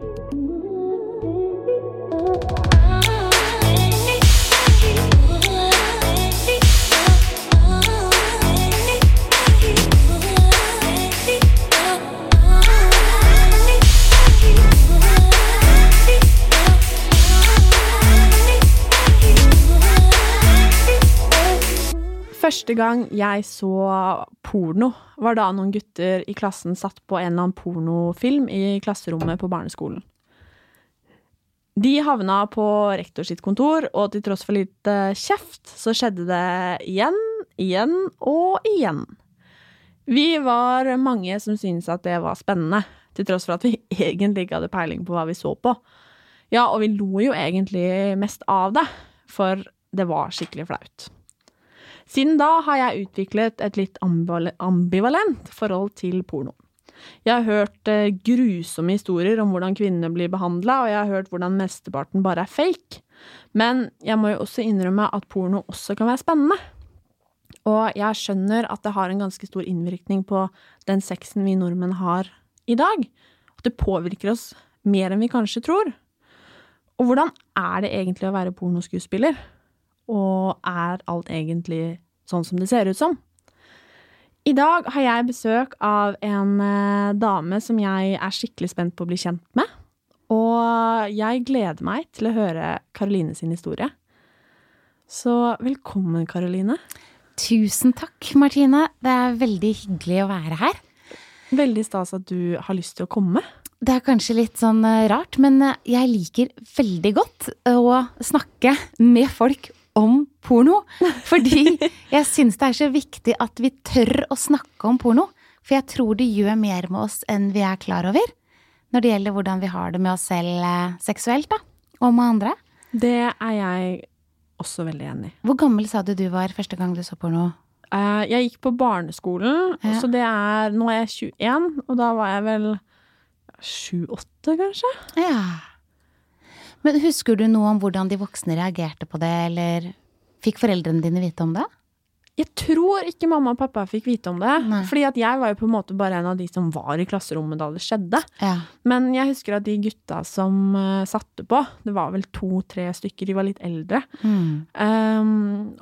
Thank you. Første gang jeg så porno, var da noen gutter i klassen satt på en eller annen pornofilm i klasserommet på barneskolen. De havna på rektor sitt kontor, og til tross for litt kjeft, så skjedde det igjen, igjen og igjen. Vi var mange som syntes at det var spennende, til tross for at vi egentlig ikke hadde peiling på hva vi så på. Ja, og vi lo jo egentlig mest av det, for det var skikkelig flaut. Siden da har jeg utviklet et litt ambivalent forhold til porno. Jeg har hørt eh, grusomme historier om hvordan kvinnene blir behandla, og jeg har hørt hvordan mesteparten bare er fake. Men jeg må jo også innrømme at porno også kan være spennende. Og jeg skjønner at det har en ganske stor innvirkning på den sexen vi nordmenn har i dag. At det påvirker oss mer enn vi kanskje tror. Og hvordan er det egentlig å være pornoskuespiller? Og er alt egentlig sånn som det ser ut som? I dag har jeg besøk av en eh, dame som jeg er skikkelig spent på å bli kjent med. Og jeg gleder meg til å høre Karoline sin historie. Så velkommen, Karoline. Tusen takk, Martine. Det er veldig hyggelig å være her. Veldig stas at du har lyst til å komme. Det er kanskje litt sånn eh, rart, men eh, jeg liker veldig godt å snakke med folk om porno. Fordi jeg syns det er så viktig at vi tør å snakke om porno. For jeg tror det gjør mer med oss enn vi er klar over. Når det gjelder hvordan vi har det med oss selv eh, seksuelt, da. Og med andre. Det er jeg også veldig enig i. Hvor gammel sa du du var første gang du så porno? Uh, jeg gikk på barneskolen, ja. så det er Nå er jeg 21, og da var jeg vel 7-8, kanskje. Ja. Men husker du noe om hvordan de voksne reagerte på det, eller fikk foreldrene dine vite om det? Jeg tror ikke mamma og pappa fikk vite om det. Nei. Fordi at jeg var jo på en måte bare en av de som var i klasserommet da det skjedde. Ja. Men jeg husker at de gutta som uh, satte på, det var vel to-tre stykker, de var litt eldre. Mm. Um,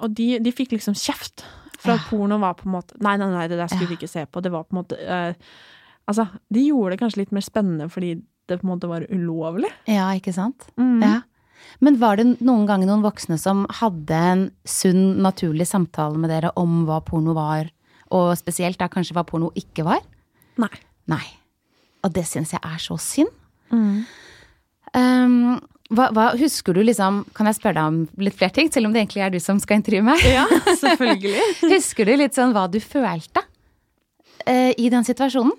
og de, de, fikk liksom kjeft. For at porno var på en måte Nei, nei, nei, det der skulle vi ikke se på. Det var på en måte uh, Altså, de gjorde det kanskje litt mer spennende fordi det på en måte var ulovlig. Ja, ikke sant? Mm. Ja. Men var det noen ganger noen voksne som hadde en sunn, naturlig samtale med dere om hva porno var, og spesielt da kanskje hva porno ikke var? Nei. Nei. Og det syns jeg er så synd. Mm. Um, hva, hva, husker du liksom Kan jeg spørre deg om litt flere ting, selv om det egentlig er du som skal intervjue meg? Ja, selvfølgelig. husker du litt sånn hva du følte uh, i den situasjonen?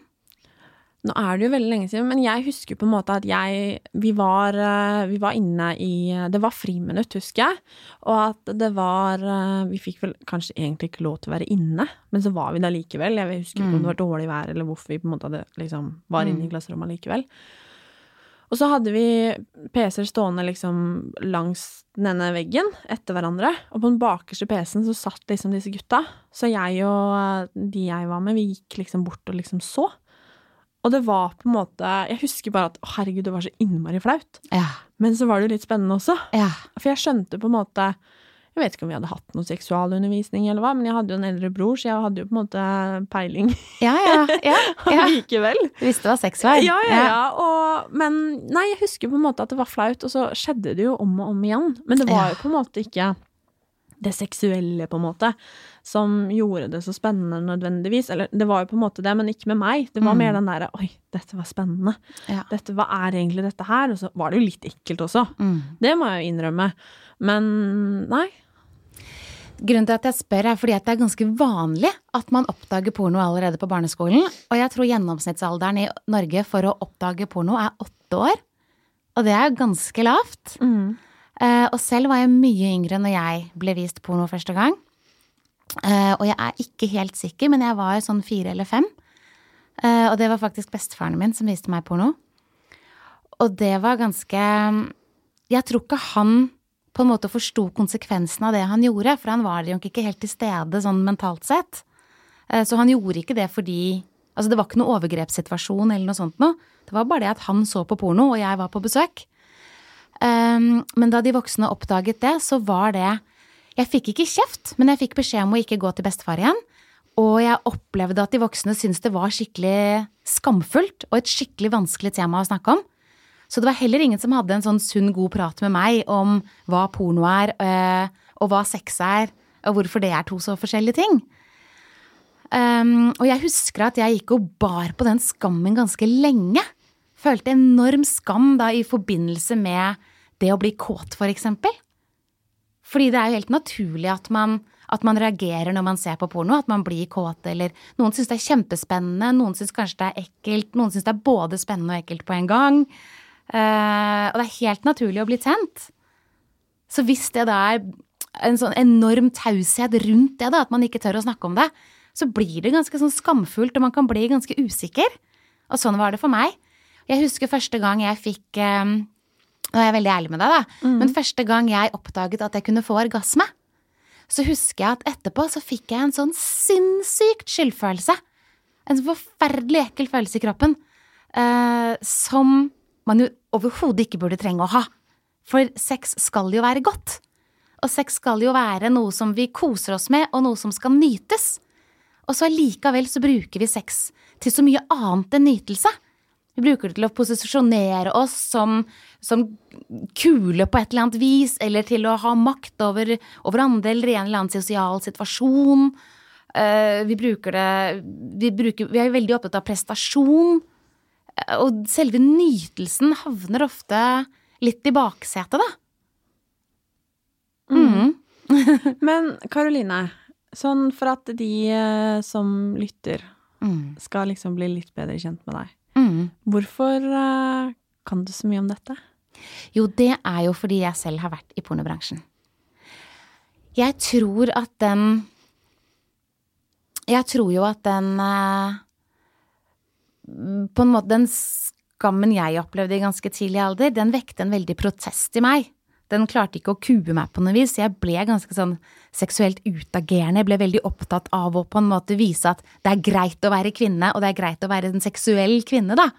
Nå er det jo veldig lenge siden, men jeg husker på en måte at jeg Vi var, eh, vi var inne i Det var friminutt, husker jeg. Og at det var eh, Vi fikk vel kanskje egentlig ikke lov til å være inne, men så var vi da likevel. Jeg husker ikke mm. om det var dårlig vær, eller hvorfor vi på en måte hadde, liksom, var inne i mm. klasserommet likevel. Og så hadde vi PC-er stående liksom langs denne veggen etter hverandre. Og på den bakerste PC-en så satt liksom disse gutta. Så jeg og de jeg var med, vi gikk liksom bort og liksom så. Og det var på en måte Jeg husker bare at å, herregud, det var så innmari flaut. Ja. Men så var det jo litt spennende også. Ja. For jeg skjønte på en måte Jeg vet ikke om vi hadde hatt noe seksualundervisning eller hva, men jeg hadde jo en eldre bror, så jeg hadde jo på en måte peiling. Ja, ja, ja. ja. Likevel. Du visste hva sex var? Ja, ja, ja. Og, men nei, jeg husker på en måte at det var flaut, og så skjedde det jo om og om igjen. Men det var jo på en måte ikke det seksuelle, på en måte, som gjorde det så spennende nødvendigvis. Eller det var jo på en måte det, men ikke med meg. Det var mm. mer den derre oi, dette var spennende. Ja. Dette, hva er egentlig dette her? Og så var det jo litt ekkelt også. Mm. Det må jeg jo innrømme. Men nei. Grunnen til at jeg spør, er fordi at det er ganske vanlig at man oppdager porno allerede på barneskolen. Og jeg tror gjennomsnittsalderen i Norge for å oppdage porno er åtte år. Og det er jo ganske lavt. Mm. Uh, og selv var jeg mye yngre når jeg ble vist porno første gang. Uh, og jeg er ikke helt sikker, men jeg var sånn fire eller fem. Uh, og det var faktisk bestefaren min som viste meg porno. Og det var ganske Jeg tror ikke han på en måte forsto konsekvensen av det han gjorde, for han var jo ikke helt til stede sånn mentalt sett. Så han gjorde ikke det fordi Altså det var ikke noe overgrepssituasjon eller noe sånt noe. Det var bare det at han så på porno, og jeg var på besøk. Men da de voksne oppdaget det, så var det Jeg fikk ikke kjeft, men jeg fikk beskjed om å ikke gå til bestefar igjen. Og jeg opplevde at de voksne syntes det var skikkelig skamfullt og et skikkelig vanskelig tema å snakke om. Så det var heller ingen som hadde en sånn sunn, god prat med meg om hva porno er, øh, og hva sex er, og hvorfor det er to så forskjellige ting. Um, og jeg husker at jeg gikk og bar på den skammen ganske lenge. Følte enorm skam da i forbindelse med det å bli kåt, for eksempel. Fordi det er jo helt naturlig at man, at man reagerer når man ser på porno, at man blir kåt, eller noen syns det er kjempespennende, noen syns kanskje det er ekkelt, noen syns det er både spennende og ekkelt på en gang. Uh, og det er helt naturlig å bli tent. Så hvis det da er en sånn enorm taushet rundt det, da, at man ikke tør å snakke om det, så blir det ganske sånn skamfullt, og man kan bli ganske usikker. Og sånn var det for meg. Jeg husker første gang jeg fikk um, Nå er jeg veldig ærlig med deg, da. Mm. Men første gang jeg oppdaget at jeg kunne få orgasme, så husker jeg at etterpå så fikk jeg en sånn sinnssykt skyldfølelse. En sånn forferdelig ekkel følelse i kroppen. eh, som man jo overhodet ikke burde trenge å ha. For sex skal jo være godt. Og sex skal jo være noe som vi koser oss med, og noe som skal nytes. Og så allikevel så bruker vi sex til så mye annet enn nytelse. Vi bruker det til å posisjonere oss som, som, kule på et eller annet vis, eller til å ha makt over, over andre eller i en eller annen sosial situasjon. Uh, vi bruker det vi, bruker, vi er veldig opptatt av prestasjon. Uh, og selve nytelsen havner ofte litt i baksetet, da. Mm. Men Karoline, sånn for at de uh, som lytter, mm. skal liksom bli litt bedre kjent med deg Mm. Hvorfor uh, kan du så mye om dette? Jo, det er jo fordi jeg selv har vært i pornobransjen. Jeg tror at den Jeg tror jo at den uh, På en måte den skammen jeg opplevde i ganske tidlig alder, den vekte en veldig protest i meg. Den klarte ikke å kue meg på noe vis. Jeg ble ganske sånn seksuelt utagerende. Jeg ble veldig opptatt av å på en måte vise at det er greit å være kvinne, og det er greit å være en seksuell kvinne, da.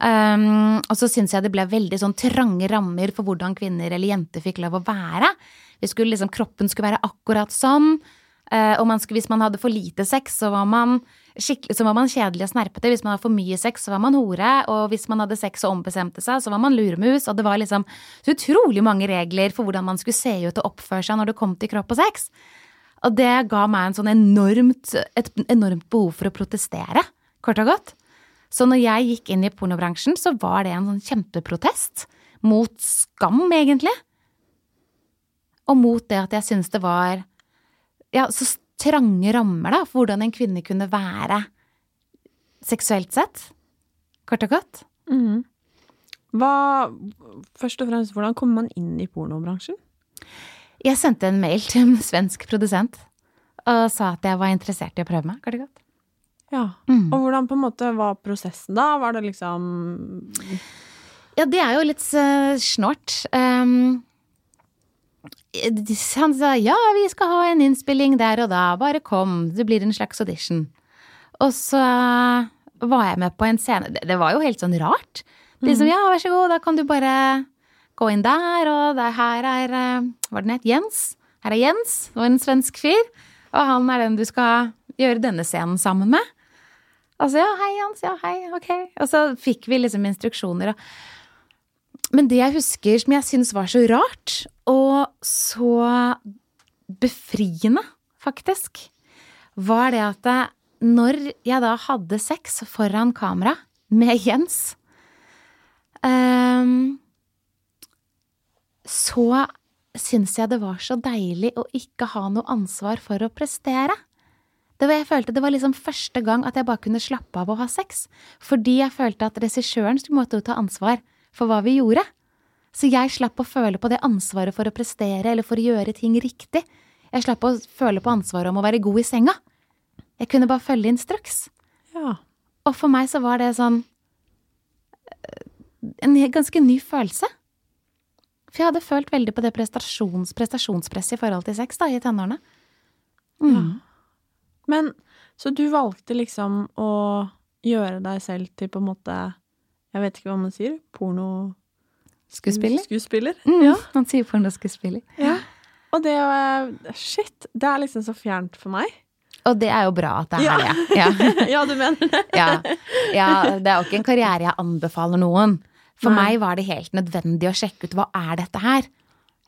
Um, og så syns jeg det ble veldig sånn trange rammer for hvordan kvinner eller jenter fikk lov å være. Skulle liksom, kroppen skulle være akkurat sånn. Uh, og man skulle, hvis man hadde for lite sex, så var man så var man kjedelig og snerpete. Hvis man hadde for mye sex, så var man hore. Og hvis man hadde sex og ombestemte seg, så var man luremus. Og det var liksom så utrolig mange regler for hvordan man skulle se ut og oppføre seg når det kom til kropp og sex. Og det ga meg en sånn enormt, et enormt behov for å protestere, kort og godt. Så når jeg gikk inn i pornobransjen, så var det en sånn kjempeprotest. Mot skam, egentlig. Og mot det at jeg syntes det var ja, så trange rammer da, for hvordan en kvinne kunne være seksuelt sett. Kort og godt. Mm. Hva, først og fremst, hvordan kommer man inn i pornobransjen? Jeg sendte en mail til en svensk produsent og sa at jeg var interessert i å prøve meg. Kort og godt. Ja. Mm. Og hvordan på en måte var prosessen da? Var det liksom Ja, det er jo litt uh, snålt. Um, han sa ja, vi skal ha en innspilling der og da, bare kom, det blir en slags audition. Og så var jeg med på en scene, det var jo helt sånn rart. Liksom, mm. ja, vær så god, da kan du bare gå inn der, og der, her er eh, Hva den het? Jens. Her er Jens, og en svensk fyr. Og han er den du skal gjøre denne scenen sammen med. Og så ja, hei, Jens, ja, hei, ok. Og så fikk vi liksom instruksjoner. og men det jeg husker som jeg syns var så rart, og så befriende, faktisk, var det at når jeg da hadde sex foran kamera med Jens, um, så syns jeg det var så deilig å ikke ha noe ansvar for å prestere. Det var, jeg følte det var liksom første gang at jeg bare kunne slappe av å ha sex. Fordi jeg følte at regissøren måtte ta ansvar for hva vi gjorde. Så jeg slapp å føle på det ansvaret for å prestere eller for å gjøre ting riktig. Jeg slapp å føle på ansvaret om å være god i senga. Jeg kunne bare følge instruks. Ja. Og for meg så var det sånn eh, En ganske ny følelse. For jeg hadde følt veldig på det prestasjons, prestasjonspresset i forhold til sex da, i tenårene. Mm. Ja. Men Så du valgte liksom å gjøre deg selv til på en måte Jeg vet ikke hva man sier. Porno... Skuespiller? Skuespiller. Mm, Ja. Man sier pornoskuespiller. ja. Og det Shit, det er liksom så fjernt for meg. Og det er jo bra at det Ja. er det. Ja. ja, du mener det? Ja. ja, det er jo ikke en karriere jeg anbefaler noen. For Nei. meg var det helt nødvendig å sjekke ut hva er dette her.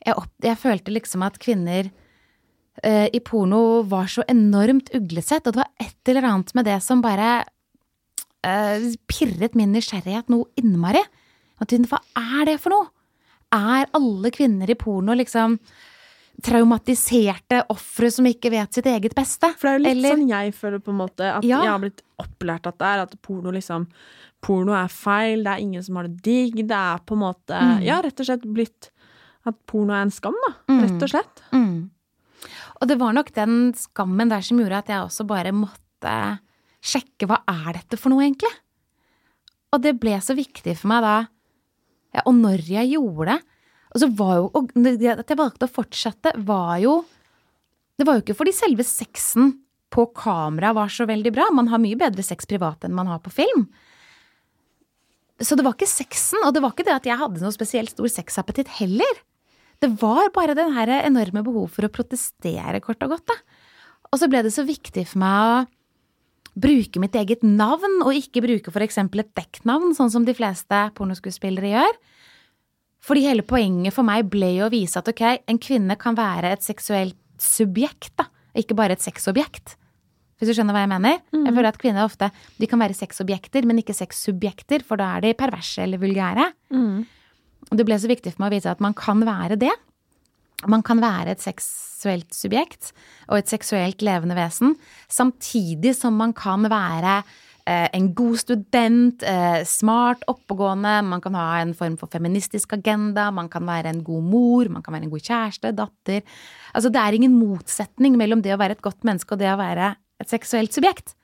Jeg, opp, jeg følte liksom at kvinner eh, i porno var så enormt uglesett, og det var et eller annet med det som bare eh, pirret min nysgjerrighet noe innmari. Hva er det for noe? Er alle kvinner i porno liksom traumatiserte ofre som ikke vet sitt eget beste? For det er jo litt Eller- sånn jeg føler på en måte at Ja. jeg har blitt opplært at det er at porno liksom Porno er feil, det er ingen som har det digg, det er på en måte Mm. Ja, rett og slett blitt at porno er en skam, da. Mm. Rett og slett. Mm. Og det var nok den skammen der som gjorde at jeg også bare måtte sjekke hva er dette for noe, egentlig. Og det ble så viktig for meg da, ja, og når jeg gjorde det. Og så var jo, og at jeg valgte å fortsette, var jo Det var jo ikke fordi selve sexen på kamera var så veldig bra. Man har mye bedre sex privat enn man har på film. Så det var ikke sexen, og det var ikke det at jeg hadde noe spesielt stor sexappetitt heller. Det var bare den enorme behov for å protestere, kort og godt. Da. Og så ble det så viktig for meg å bruke mitt eget navn, og ikke bruke eksempel et dekknavn, sånn som de fleste pornoskuespillere gjør. Fordi hele poenget for meg ble jo å vise at ok, en kvinne kan være et seksuelt subjekt, da. Ikke bare et sexobjekt. Hvis du skjønner hva jeg mener? Jeg føler at kvinner ofte de kan være sexobjekter, men ikke sexsubjekter, for da er de perverse eller vulgære. Og det ble så viktig for meg å vise at man kan være det. Man kan være et seksuelt subjekt og et seksuelt levende vesen, samtidig som man kan være eh, en god student, eh, smart, oppegående, man kan ha en form for feministisk agenda, man kan være en god mor, man kan være en god kjæreste, datter. Altså det er ingen motsetning mellom det å være et godt menneske og det å være et seksuelt subjekt.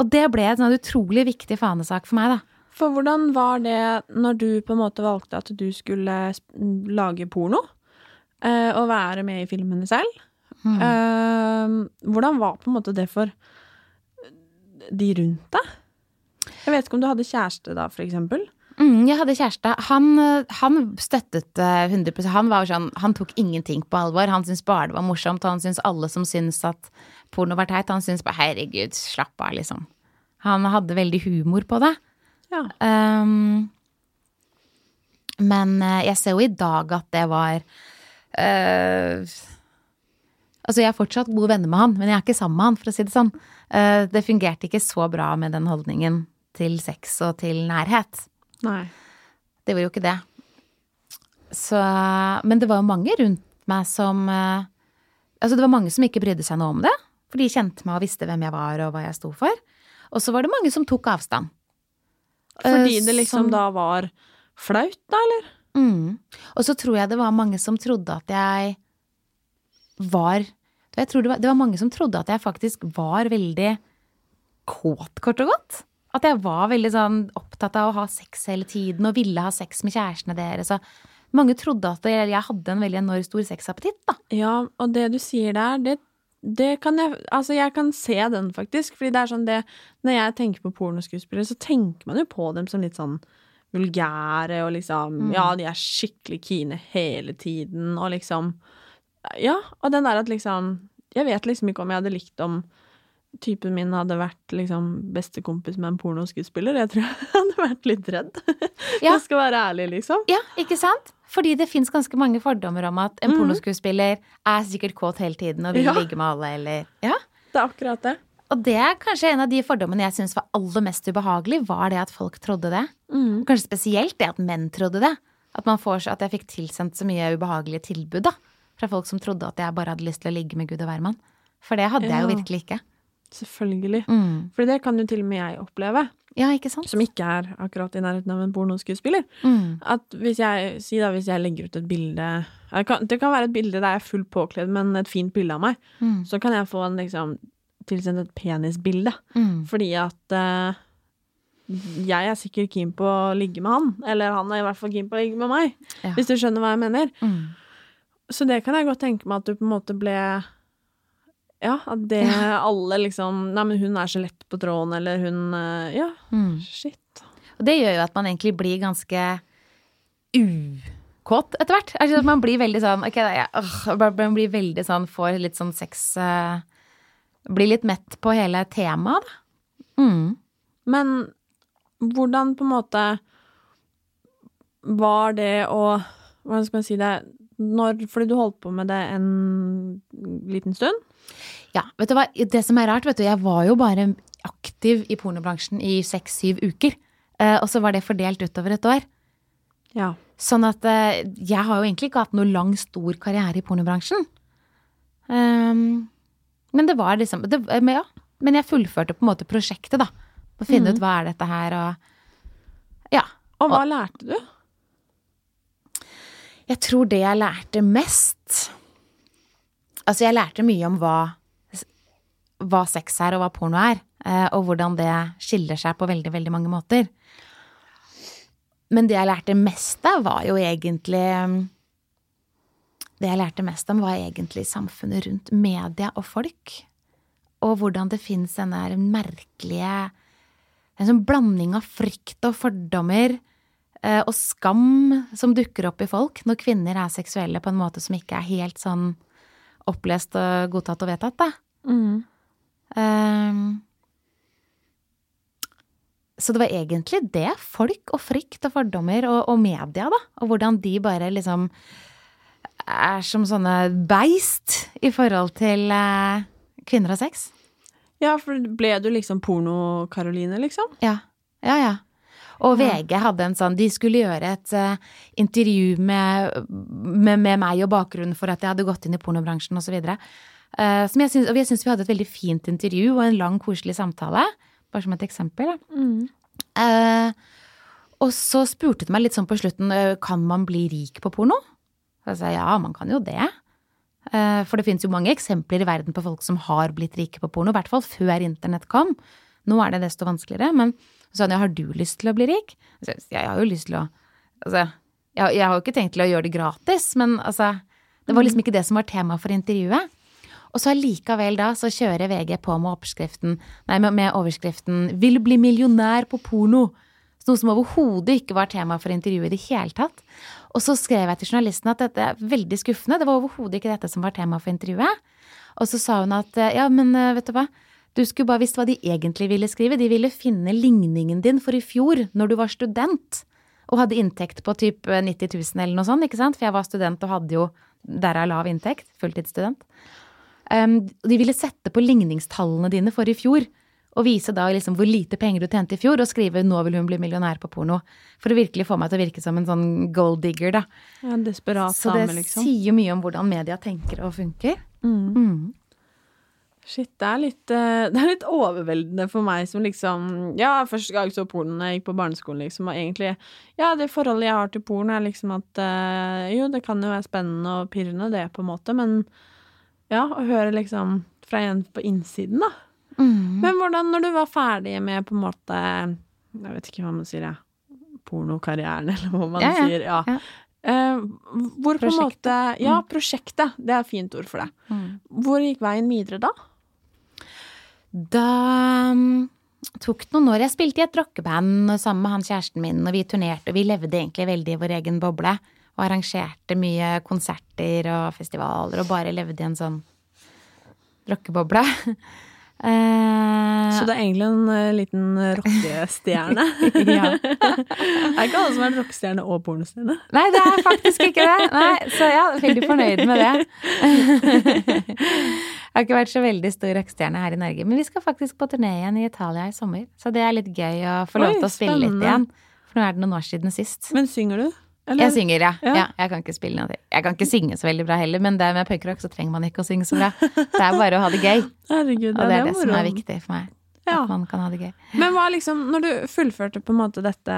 Og det ble en sånn utrolig viktig fanesak for meg, da. For hvordan var det når du på en måte valgte at du skulle lage porno? Eh, og være med i filmene selv? Eh, hvordan var på en måte det for de rundt deg? Jeg vet ikke om du hadde kjæreste da, for eksempel? Mm, jeg hadde kjæreste. Han, eh, han støttet eh, 100 Han var sånn, han tok ingenting på alvor. Han syntes bare det var morsomt, han syntes alle som syntes at porno var teit, han syntes bare herregud, slapp av, liksom. Han hadde veldig humor på det. Ja. Um, men eh, jeg ser jo i dag at det var eh, Altså, jeg er fortsatt gode venner med han, men jeg er ikke sammen med han, for å si det sånn. Eh, det fungerte ikke så bra med den holdningen til sex og til nærhet. Nei. Det var jo ikke det. Så Men det var jo mange rundt meg som eh, Altså, det var mange som ikke brydde seg noe om det. For de kjente meg og visste hvem jeg var og hva jeg sto for. Og så var det mange som tok avstand. Fordi Eh, det liksom som- da var flaut, da, eller? Mm. Og så tror jeg det var mange som trodde at jeg var Jeg tror det var, det var mange som trodde at jeg faktisk var veldig kåt, kort og godt. At jeg var veldig sånn opptatt av å ha sex hele tiden og ville ha sex med kjærestene deres. Mange trodde at jeg hadde en veldig enormt stor sexappetitt, da. Ja, og det du sier der, det, det kan jeg Altså, jeg kan se den, faktisk. Fordi det er sånn det Når jeg tenker på pornoskuespillere, så tenker man jo på dem som litt sånn vulgære og liksom Ja, de er skikkelig kine hele tiden, og liksom Ja, og den der at liksom Jeg vet liksom ikke om jeg hadde likt om typen min hadde vært liksom bestekompis med en pornoskuespiller. Jeg tror jeg hadde vært litt redd. Ja. Jeg skal være ærlig, liksom. Ja, ikke sant? Fordi det fins ganske mange fordommer om at en mm. pornoskuespiller er sikkert kåt hele tiden og vil Ja. ligge med alle, eller Ja. Det er akkurat det. Og det er kanskje en av de fordommene jeg syns var aller mest ubehagelig, var det at folk trodde det. Mm. Kanskje spesielt det at menn trodde det. At, man får, så- at jeg fikk tilsendt så mye ubehagelige tilbud da, fra folk som trodde at jeg bare hadde lyst til å ligge med Gud og hvermann. For det hadde jeg jo virkelig ikke. Selvfølgelig. Mm. For det kan jo til og med jeg oppleve. Ja, ikke sant? som ikke er akkurat i nærheten av en pornoskuespiller. Mm. At hvis jeg, si da, hvis jeg legger ut et bilde Det kan, Det kan være et bilde der jeg er fullt påkledd, men et fint bilde av meg. Mm. Så kan jeg få en liksom tilsendt et penisbilde. Mm. Fordi at eh, jeg er sikkert keen på å ligge med han. Eller han er i hvert fall keen på å ligge med meg. Ja. Hvis du skjønner hva jeg mener. Mm. Så det kan jeg godt tenke meg at du på en måte ble Ja, at det alle liksom Nei, men hun er så lett på tråden, eller hun eh, Ja, Mm. shit. Og det gjør jo at man egentlig blir ganske ukåt etter hvert. Altså, man blir veldig sånn Ok, ja, øh, man blir veldig sånn Får litt sånn sex eh, Blir litt mett på hele temaet, da. Mm. Men hvordan på en måte var det å Hvordan skal man si det når, Fordi du holdt på med det en liten stund? Ja, vet du hva, det som er rart, vet du, jeg var jo bare aktiv i pornobransjen i seks-syv uker. eh, og så var det fordelt utover et år. Ja. Sånn at eh, jeg har jo egentlig ikke hatt noe lang, stor karriere i pornobransjen. Ehm, men det var liksom det, men, ja, men jeg fullførte på en måte prosjektet, da. Å finne ut hva er dette her, og Ja. Og hva lærte du? Jeg tror det jeg lærte mest Altså, jeg lærte mye om hva, hva sex er, og hva porno er. eh, Og hvordan det skiller seg på veldig, veldig mange måter. Men det jeg lærte mest av, var jo egentlig Det jeg lærte mest om, var egentlig samfunnet rundt media og folk. Og hvordan det fins den der merkelige En sånn blanding av frykt og fordommer eh, og skam som dukker opp i folk når kvinner er seksuelle på en måte som ikke er helt sånn opplest og godtatt og vedtatt, da. Mm. Um, så det var egentlig det. Folk og frykt og fordommer og, og media, da. Og hvordan de bare liksom er som sånne beist i forhold til eh, kvinner og sex. Ja, for ble du liksom porno-Karoline, liksom? Ja. Ja, ja. Og VG hadde en sånn De skulle gjøre et uh, intervju med, med, med meg og bakgrunnen for at jeg hadde gått inn i pornobransjen osv. Uh, som jeg syns, og jeg syns vi hadde et veldig fint intervju og en lang, koselig samtale. Bare som et eksempel. Mm. Uh, og så spurte de meg litt sånn på slutten eh, kan man bli rik på porno. Så jeg sa ja, man kan jo det. Eh, for det finnes jo mange eksempler i verden på folk som har blitt rike på porno. I hvert fall før internett kom. Nå er det desto vanskeligere. Men så sa han ja, har du lyst til å bli rik? Så jeg, har jo lyst til å Altså, jeg, jeg har jo ikke tenkt til å gjøre det gratis, men altså Det var liksom ikke det som var tema for intervjuet. Og så allikevel da så kjører VG på med oppskriften, nei, med, overskriften 'Vil bli millionær på porno'. Noe som overhodet ikke var tema for intervjuet i det hele tatt. Og så skrev jeg til journalisten at dette er veldig skuffende. Det var overhodet ikke dette som var tema for intervjuet. Og så sa hun at ja, men eh, vet du hva. Du skulle bare visst hva de egentlig ville skrive. De ville finne ligningen din for i fjor, når du var student. Og hadde inntekt på typ 90 000 eller noe sånt, ikke sant? For jeg var student og hadde jo derav lav inntekt. Fulltidsstudent. Um, de ville sette på ligningstallene dine for i fjor. Og vise da liksom hvor lite penger du tjente i fjor, og skrive 'nå vil hun bli millionær på porno'. For å virkelig få meg til å virke som en sånn gold digger, da. Ja, desperat Så det liksom. sier jo mye om hvordan media tenker og funker. Mm. Shit, det er litt eh, Det er litt overveldende for meg som liksom Ja, første gang så porno da jeg gikk på barneskolen, liksom, og egentlig Ja, det forholdet jeg har til porno, er liksom at eh, Jo, det kan jo være spennende og pirrende, det, på en måte, men ja, å høre liksom fra en på innsiden, da. Mm. Men hvordan, når du var ferdig med på en måte Jeg vet ikke hva man sier, jeg. Pornokarrieren, eller hva man Ja, ja, sier. Ja. ja. Eh, hvor på en Prosjektet. måte Ja, prosjektet. Det er et fint ord for det. Mm. Hvor gikk veien videre da? Da mm, tok det noen år. Jeg spilte i et rockeband sammen med han kjæresten min, og vi turnerte, og vi levde egentlig veldig i vår egen boble. Og arrangerte mye konserter og festivaler, og bare levde i en sånn rockeboble. Eh, Så det er egentlig en uh, liten rockestjerne. ja. er ikke alle som er rockestjerne og pornostjerne. Nei, det er faktisk ikke det. Nei, så ja, veldig fornøyd med det. Jeg har ikke vært så veldig stor rockestjerne her i Norge, men vi skal faktisk på turné igjen i Italia i sommer. Så det er litt gøy å få lov til å spille litt igjen. For nå er det noen år siden sist. Men synger du? Eller? Jeg synger, ja. Ja. ja. Jeg kan ikke spille noe til. Jeg kan ikke synge så veldig bra heller, men det med punkrock så trenger man ikke å synge så bra. Det er bare å ha det gøy. Herregud, Og det er det det som er viktig for meg. Ja. At man kan ha det gøy. Men hva liksom, når du fullførte på en måte dette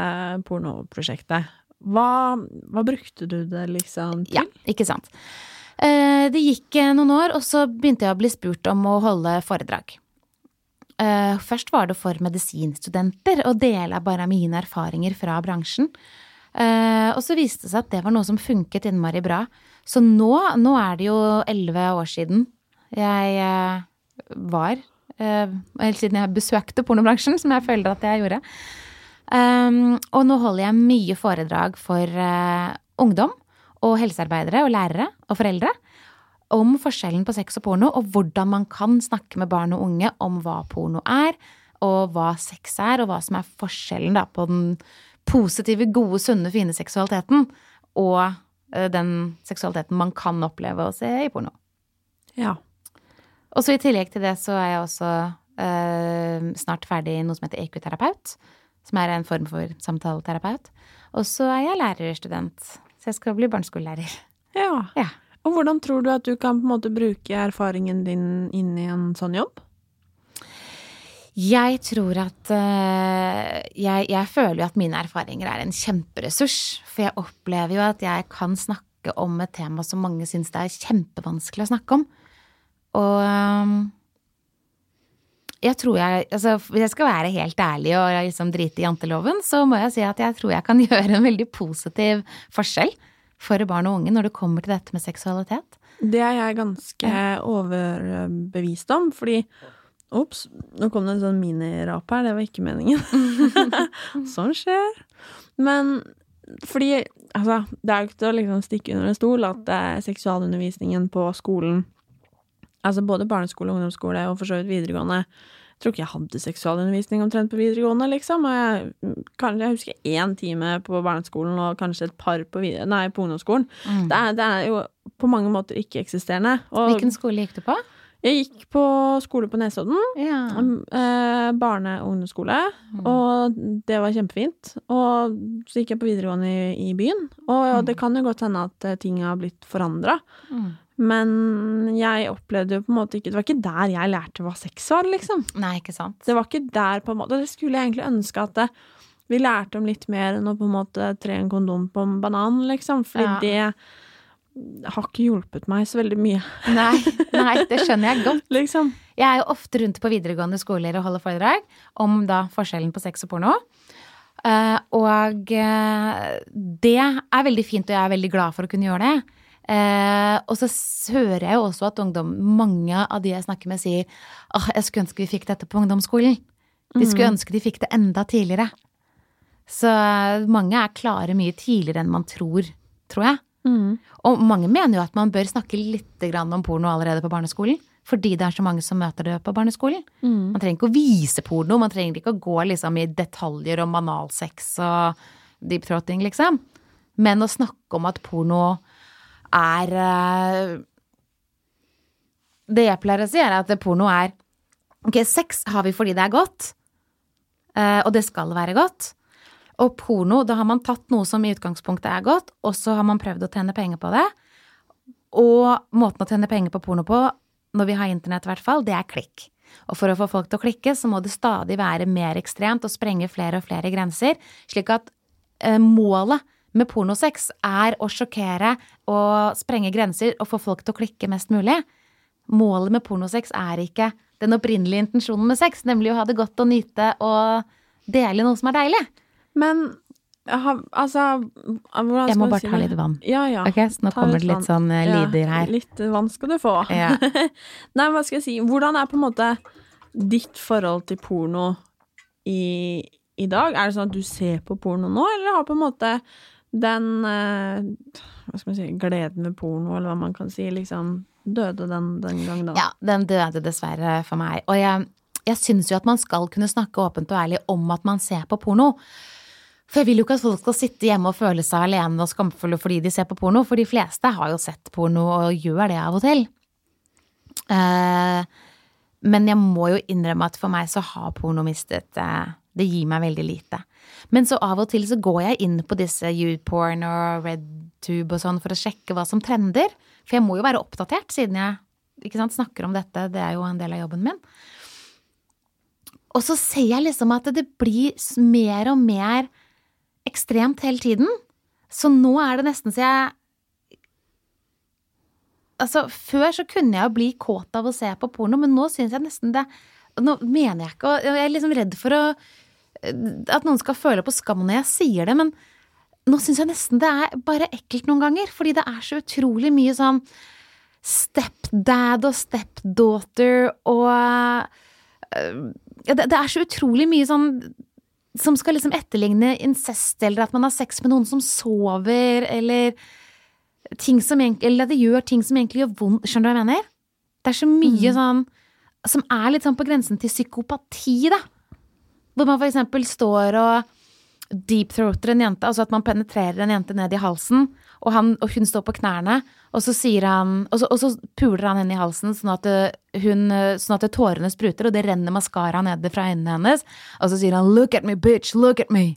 pornoprosjektet, hva, hva brukte du det liksom til? Ja, ikke sant. Eh, Det gikk eh, noen år, og så begynte jeg å bli spurt om å holde foredrag. Eh, Først var det for medisinstudenter å dele bare mine erfaringer fra bransjen. Eh, Og så viste det seg at det var noe som funket innmari bra. Så nå, nå er det jo elleve år siden jeg eh, var eh, Helt siden jeg besøkte pornobransjen, som jeg føler at jeg gjorde. Um, og nå holder jeg mye foredrag for ungdom og helsearbeidere og lærere og foreldre om forskjellen på sex og porno, og hvordan man kan snakke med barn og unge om hva porno er, og hva sex er, og hva som er forskjellen da, på den positive, gode, sunne, fine seksualiteten og uh, den seksualiteten man kan oppleve å se i porno. Ja. Og så i tillegg til det så er jeg også uh, snart ferdig i noe som heter EQ-terapeut som er en form for samtaleterapeut. Og så er jeg lærerstudent, så jeg skal bli barneskolelærer. ja. Ja. Og hvordan tror du at du kan på en måte bruke erfaringen din inn i en sånn jobb? Jeg tror at uh, jeg, jeg, føler jo at mine erfaringer er en kjemperessurs. For jeg opplever jo at jeg kan snakke om et tema som mange syns det er kjempevanskelig å snakke om. Og um, jeg tror jeg altså, Hvis jeg skal være helt ærlig og liksom drite i janteloven, så må jeg si at jeg tror jeg kan gjøre en veldig positiv forskjell for barn og unge når det kommer til dette med seksualitet. Det er jeg ganske overbevist om, fordi Ops, nå kom det en sånn minirap her, det var ikke meningen. sånn skjer. Men fordi altså, det er jo ikke til å liksom stikke under en stol at eh, seksualundervisningen på skolen Altså både barneskole, ungdomsskole og for så vidt videregående. Jeg tror ikke jeg hadde seksualundervisning omtrent på videregående, liksom. Og jeg, kanskje, jeg husker én time på barneskolen og kanskje et par på, nei, på ungdomsskolen. Mm. Det, er, det, er, jo på mange måter ikke-eksisterende. Hvilken skole gikk du på? Jeg gikk på skole på Nesodden. Ja. Eh, barne- og ungdomsskole. Mm. Og det var kjempefint. Og så gikk jeg på videregående i, i byen. Og, mm. det kan jo godt hende at eh, ting har blitt forandra. Mm. Men jeg opplevde jo på en måte ikke Det var ikke der jeg lærte hva sex var, liksom. Nei, ikke sant. Det var ikke der på en måte Det skulle jeg egentlig ønske at det, vi lærte om litt mer enn å på en måte tre en kondom på en banan, liksom. Fordi ja. det har ikke hjulpet meg så veldig mye. Nei, nei det skjønner jeg godt. liksom. Jeg er jo ofte rundt på videregående skoler og holder foredrag om da forskjellen på sex og porno. Uh, og uh, det er veldig fint, og jeg er veldig glad for å kunne gjøre det. Eh, og så hører jeg jo også at ungdom, mange av de jeg snakker med, sier åh, jeg skulle ønske vi fikk dette på ungdomsskolen. De skulle mm. ønske de fikk det enda tidligere. Så mange er klare mye tidligere enn man tror, tror jeg. Mm. Og mange mener jo at man bør snakke litt om porno allerede på barneskolen. Fordi det er så mange som møter det på barneskolen. Mm. Man trenger ikke å vise porno, man trenger ikke å gå liksom i detaljer om analsex og deep throating, liksom. Men å snakke om at porno er eh, Det jeg pleier å si, er at porno er Ok, sex har vi fordi det er godt, eh, og det skal være godt. Og porno, da har man tatt noe som i utgangspunktet er godt, og så har man prøvd å tjene penger på det. Og måten å tjene penger på porno på, når vi har internett i hvert fall, det er klikk. Og for å få folk til å klikke, så må det stadig være mer ekstremt og sprenge flere og flere grenser, slik at eh, målet med pornosex er å sjokkere og sprenge grenser og få folk til å klikke mest mulig. Målet med pornosex er ikke den opprinnelige intensjonen med sex, nemlig å ha det godt og nyte og dele noe som er deilig. Men altså Jeg må bare si ta litt vann. Ja, ja. Ok, Så nå ta kommer det litt sånn uh, lyder her. Ja, litt vann skal du få. Ja. Nei, hva skal jeg si. Hvordan er på en måte ditt forhold til porno i, i dag? Er det sånn at du ser på porno nå, eller har på en måte den uh, hva skal man si, gleden ved porno, eller hva man kan si, liksom døde den den gang da? Ja, den døde dessverre for meg. Og jeg, jeg syns jo at man skal kunne snakke åpent og ærlig om at man ser på porno. For jeg vil jo ikke at folk skal sitte hjemme og føle seg alene og skamfulle fordi de ser på porno, for de fleste har jo sett porno og gjør det av og til. Uh, men jeg må jo innrømme at for meg så har porno mistet uh, Det gir meg veldig lite. Men så av og til så går jeg inn på disse YouPorn og RedTube og sånn for å sjekke hva som trender. For jeg må jo være oppdatert, siden jeg sant, snakker om dette. Det er jo en del av jobben min. Og så ser jeg liksom at det blir mer og mer ekstremt hele tiden. Så nå er det nesten så jeg Altså, før så kunne jeg jo bli kåt av å se på porno, men nå syns jeg nesten det Nå mener jeg ikke å Jeg er liksom redd for å at noen skal føle på skam når jeg sier det, men nå syns jeg nesten det er bare ekkelt noen ganger. Fordi det er så utrolig mye sånn stepdad og stepdaughter og øh, ja, det, det er så utrolig mye sånn som skal liksom etterligne incest, eller at man har sex med noen som sover, eller ting som egentlig Eller at det gjør ting som egentlig gjør vondt. Skjønner du hva jeg mener? Det er så mye sånn som er litt sånn på grensen til psykopati, da. Hvor man for eksempel står og deepthroater en jente, altså at man penetrerer en jente ned i halsen, og, han, og hun står på knærne, og så sier han Og så, og så puler han henne i halsen sånn at, hun, sånn at tårene spruter, og det renner maskara ned fra øynene hennes, og så sier han 'look at me, bitch, look at me'.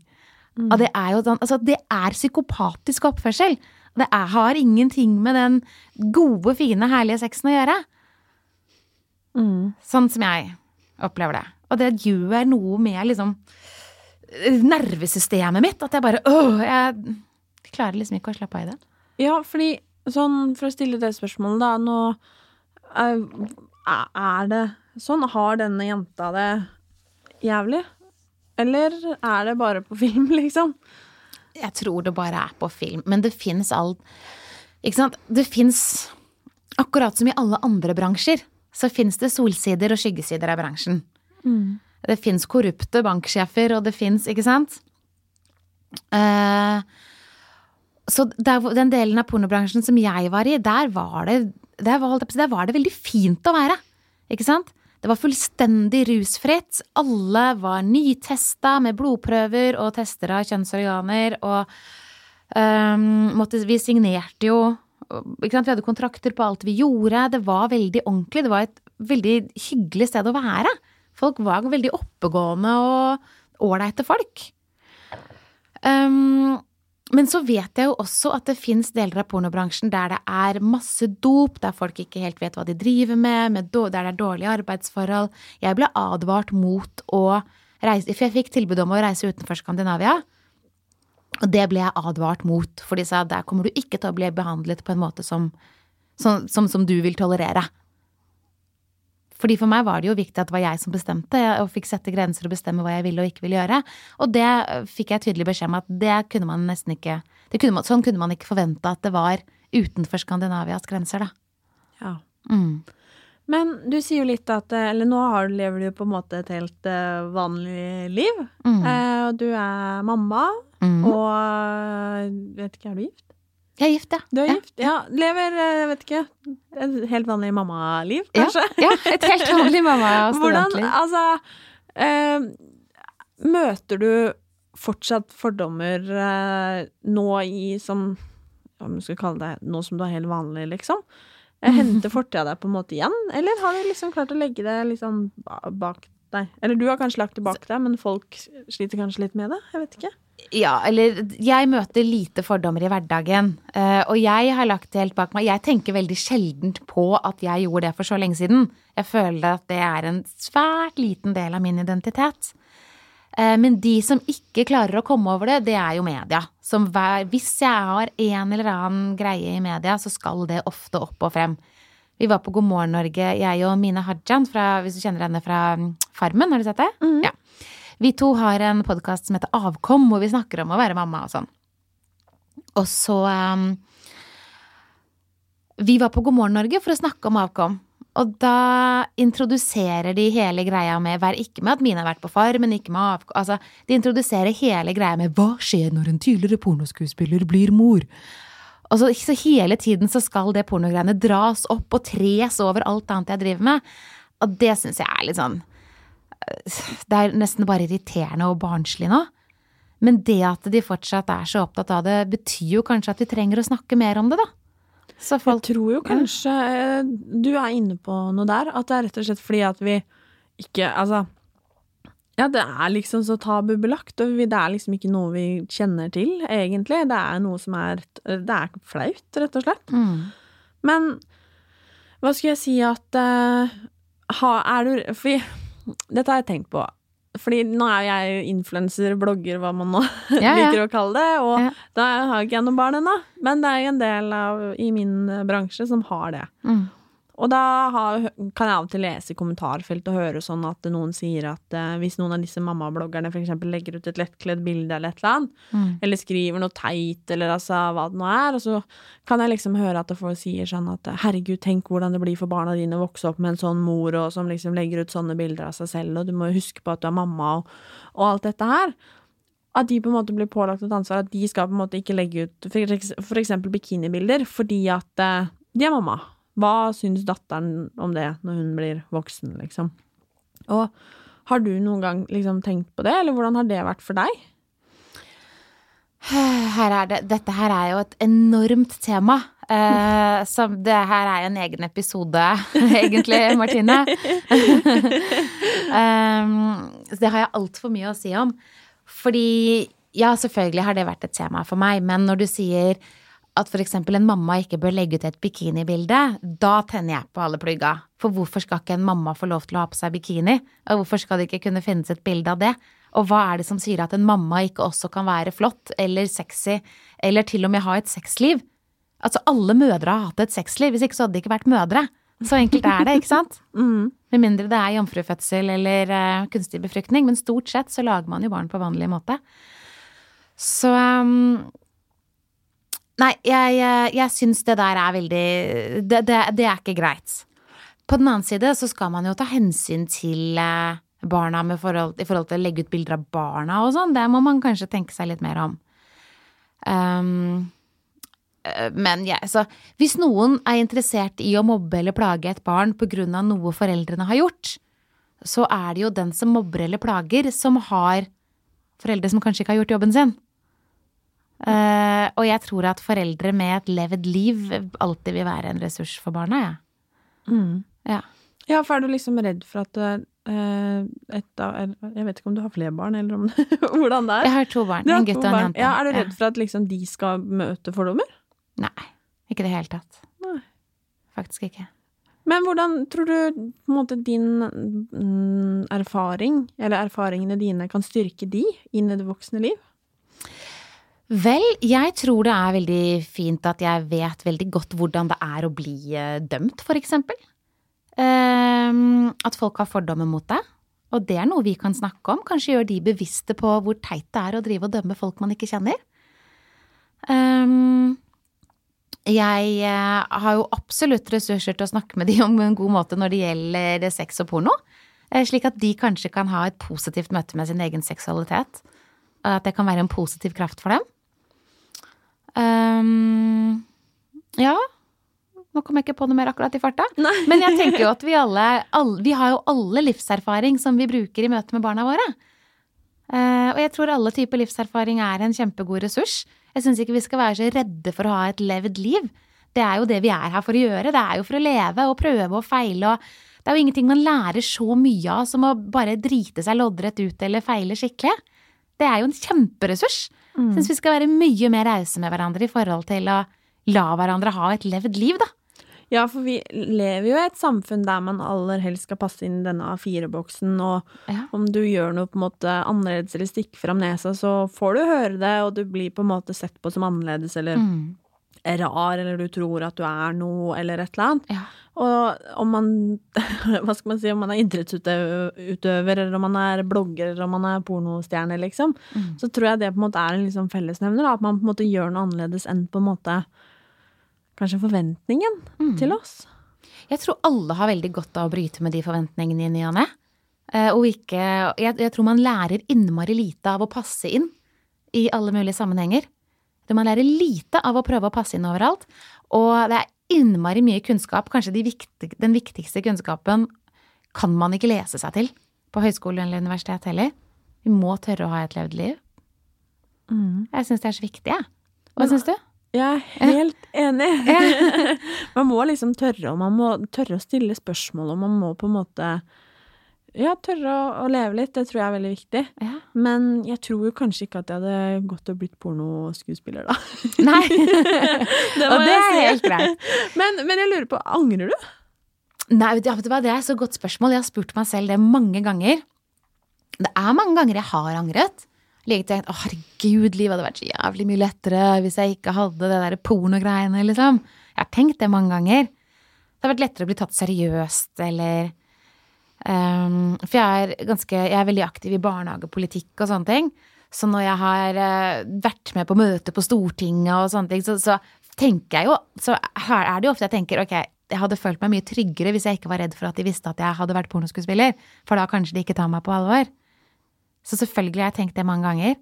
Og det er jo sånn, altså det er psykopatisk oppførsel. Det er, har ingenting med den gode, fine, herlige sexen å gjøre. Sånn som jeg opplever det. Og det gjør noe med liksom nervesystemet mitt. At jeg bare åh, jeg klarer liksom ikke å slappe av i det. Ja, fordi sånn, for å stille det spørsmålet, da, nå er, det sånn? Har denne jenta det jævlig? Eller er det bare på film, liksom? Jeg tror det bare er på film, men det fins alt Ikke sant? Det fins Akkurat som i alle andre bransjer, så fins det solsider og skyggesider av bransjen. Det fins korrupte banksjefer, og det fins, ikke sant? Eh, så der, den delen av pornobransjen som jeg var i, der var det der var, der var det veldig fint å være. Ikke sant? Det var fullstendig rusfritt. Alle var nytesta med blodprøver og tester av kjønnsorganer. Og um, måtte, vi signerte jo ikke sant? Vi hadde kontrakter på alt vi gjorde. Det var veldig ordentlig. Det var et veldig hyggelig sted å være. Folk var veldig oppegående og ålreite folk. Um, men så vet jeg jo også at det fins deler av pornobransjen der det er masse dop, der folk ikke helt vet hva de driver med, med der det er dårlige arbeidsforhold. Jeg ble advart mot å reise For jeg fikk tilbud om å reise utenfor Skandinavia. Og det ble jeg advart mot, for de sa der kommer du ikke til å bli behandlet på en måte som, som, som, som du vil tolerere. Fordi for meg var det jo viktig at det var jeg som bestemte, og fikk sette grenser og bestemme hva jeg ville og ikke ville gjøre. Og det fikk jeg tydelig beskjed om at det kunne man nesten ikke det kunne man, Sånn kunne man ikke forvente at det var utenfor Skandinavias grenser, da. Ja. Mm. Men du sier jo litt at Eller nå har, lever du jo på en måte et helt eh, vanlig liv. Mm. Eh, og du er mamma, Mm. og eh, vet ikke, er du gift? Jeg er gift, ja. Du er ja. gift? Ja. Lever, eh, jeg vet ikke, et helt vanlig mammaliv, Ja, kanskje? ja, et helt vanlig mamma- og Hvordan, altså eh, Møter du fortsatt fordommer eh, nå i som hva skal skal kalle det nå som du er helt vanlig, liksom? Eh, Henter fortida deg på en måte igjen, eller har du liksom klart å legge det liksom ba- bak deg? Eller du har kanskje lagt det bak deg, men folk sliter kanskje litt med det? Jeg vet ikke. Ja, eller jeg møter lite fordommer i hverdagen. eh, og jeg har lagt det helt bak meg. Jeg tenker veldig sjeldent på at jeg gjorde det for så lenge siden. Jeg føler at det er en svært liten del av min identitet. Eh, men de som ikke klarer å komme over det, det er jo media. Som hver, hvis jeg har en eller annen greie i media, så skal det ofte opp og frem. Vi var på God morgen Norge, jeg og Mine Hajan, fra, hvis du kjenner henne fra mm, Farmen. Har du sett det? Ja. Vi to har en podkast som heter Avkom, hvor vi snakker om å være mamma og sånn. Og så um, Vi var på God morgen Norge for å snakke om avkom. Og da introduserer de hele greia med Vær ikke med at Mine har vært på Farmen, ikke med avkom Altså, de introduserer hele greia med Hva skjer når en tidligere pornoskuespiller blir mor? Og så, så hele tiden så skal det pornogreiene dras opp og tres over alt annet jeg driver med. Og det syns jeg er litt sånn det er nesten bare irriterende og barnslig nå. Men det at de fortsatt er så opptatt av det, betyr jo kanskje at vi trenger å snakke mer om det, da. Så Jeg tror jo kanskje ja. du er inne på noe der. At det er rett og slett fordi at vi ikke Altså Ja, det er liksom så tabubelagt, og det er liksom ikke noe vi kjenner til, egentlig. Det er noe som er Det er flaut, rett og slett. mm. Men hva skulle jeg si at uh, ha, Er du Fordi dette har jeg tenkt på. Fordi nå er jeg influenser, blogger, hva man nå Ja, ja. liker å kalle det. Og Ja. da har ikke jeg noen barn ennå, men det er jo en del av, i min bransje som har det. Mm. Og da har, kan jeg av og til lese i kommentarfelt og høre sånn at noen sier at eh, hvis noen av disse mammabloggerne eksempel legger ut et lettkledd bilde eller et eller annet, Mm. eller skriver noe teit, eller altså hva det nå er, og så kan jeg liksom høre at folk sier sånn at herregud, tenk hvordan det blir for barna dine å vokse opp med en sånn mor, og som liksom legger ut sånne bilder av seg selv, og du må huske på at du er mamma, og, og alt dette her. At de på en måte blir pålagt et ansvar, at de skal på en måte ikke legge ut eksempel bikinibilder, fordi at eh, de er mamma. Hva syns datteren om det når hun blir voksen, liksom? Og har du noen gang liksom tenkt på det, eller hvordan har det vært for deg? Her er det, dette her er jo et enormt tema. Eh, som det her er en egen episode, egentlig, Martine. um, så det har jeg altfor mye å si om. Fordi ja, selvfølgelig har det vært et tema for meg, men når du sier at f.eks. en mamma ikke bør legge ut et bikinibilde, da tenner jeg på alle plugga. For hvorfor skal ikke en mamma få lov til å ha på seg bikini? Og hvorfor skal det ikke kunne finnes et bilde av det? Og hva er det som sier at en mamma ikke også kan være flott eller sexy, eller til og med ha et sexliv? Altså, alle mødre har hatt et sexliv, hvis ikke så hadde de ikke vært mødre. Så enkelt er det, ikke sant? Mm. Med mindre det er jomfrufødsel eller uh, kunstig befruktning, men stort sett så lager man jo barn på vanlig måte. Så um, Nei, jeg, jeg, jeg syns det der er veldig det, det, det er ikke greit. På den annen side så skal man jo ta hensyn til eh, barna forhold, i forhold til å legge ut bilder av barna og sånn. Det må man kanskje tenke seg litt mer om. Um, men ja, så hvis noen er interessert i å mobbe eller plage et barn på grunn av noe foreldrene har gjort, så er det jo den som mobber eller plager, som har foreldre som kanskje ikke har gjort jobben sin. Eh, og jeg tror at foreldre med et levd liv alltid vil være en ressurs for barna, jeg. Mm. Ja. Ja, for er du liksom redd for at uh, et av Jeg vet ikke om du har flere barn, eller om hvordan det er? Jeg har to barn, har en gutt og en jente. Ja, er du redd for at liksom de skal møte fordommer? Nei, ikke i det hele tatt. Nei. Faktisk ikke. Men hvordan tror du måte din mm, erfaring, eller erfaringene dine, kan styrke de inn i det voksne liv? Vel, jeg tror det er veldig fint at jeg vet veldig godt hvordan det er å bli eh, dømt, for eksempel. Ehm, at folk har fordommer mot deg. Og det er noe vi kan snakke om. Kanskje gjør de bevisste på hvor teit det er å drive og dømme folk man ikke kjenner. Um, jeg eh, har jo absolutt ressurser til å snakke med de om en god måte når det gjelder sex og porno. eh, Slik at de kanskje kan ha et positivt møte med sin egen seksualitet. At det kan være en positiv kraft for dem. Ehm, ja. Nå kom jeg ikke på noe mer akkurat i farta. Men jeg tenker jo at vi alle, alle Vi har jo alle livserfaring som vi bruker i møte med barna våre. Uh, og jeg tror alle typer livserfaring er en kjempegod ressurs. Jeg syns ikke vi skal være så redde for å ha et levd liv. Det er jo det vi er her for å gjøre. Det er jo for å leve og prøve og feile. Og det er jo ingenting man lærer så mye av som å bare drite seg loddrett ut eller feile skikkelig. Det er jo en kjemperessurs. Jeg syns vi skal være mye mer rause med hverandre i forhold til å la hverandre ha et levd liv, da. Ja, for vi lever jo i et samfunn der man aller helst skal passe inn i denne A4-boksen, og Ja. om du gjør noe på en måte annerledes eller stikker fram nesa, så får du høre det, og du blir på en måte sett på som annerledes eller Mm. Rar, eller du tror at du er noe, eller et eller annet. Ja. Og om man, hva skal man si, om man er idrettsutøver, eller om man er blogger, eller om man er pornostjerne, liksom, Mm. så tror jeg det på en måte er en liksom fellesnevner, da, at man på en måte gjør noe annerledes enn på en måte kanskje forventningen Mm. til oss. Jeg tror alle har veldig godt av å bryte med de forventningene i ny og ne. Eh, Og ikke jeg, jeg tror man lærer innmari lite av å passe inn i alle mulige sammenhenger. Det Man lærer lite av å prøve å passe inn overalt. Og det er innmari mye kunnskap. Kanskje de viktig, den viktigste kunnskapen kan man ikke lese seg til på høyskole eller universitet heller. Vi må tørre å ha et levd liv. Jeg syns det er så viktig, jeg. Hva syns du? Jeg er helt enig. man må liksom tørre, og man må tørre å stille spørsmål, og man må på en måte ja, tørre å, å leve litt. Det tror jeg er veldig viktig. Ja. Men jeg tror jo kanskje ikke at jeg hadde gått og blitt pornoskuespiller, da. Nei. Det og det er helt greit. Men, men jeg lurer på, angrer du? Nei, vet du hva, det er et så godt spørsmål. Jeg har spurt meg selv det mange ganger. Det er mange ganger jeg har angret. Like tenkt, å herregud, livet hadde vært så jævlig mye lettere hvis jeg ikke hadde det der pornogreiene, liksom. Jeg har tenkt det mange ganger. Det har vært lettere å bli tatt seriøst, eller um, For jeg er ganske Jeg er veldig aktiv i barnehagepolitikk og sånne ting. Så når jeg har uh, vært med på møte på Stortinget og sånne ting, så, så tenker jeg jo Så her er det jo ofte jeg tenker ok, jeg hadde følt meg mye tryggere hvis jeg ikke var redd for at de visste at jeg hadde vært pornoskuespiller, for da kanskje de ikke tar meg på alvor. Så selvfølgelig har jeg tenkt det mange ganger.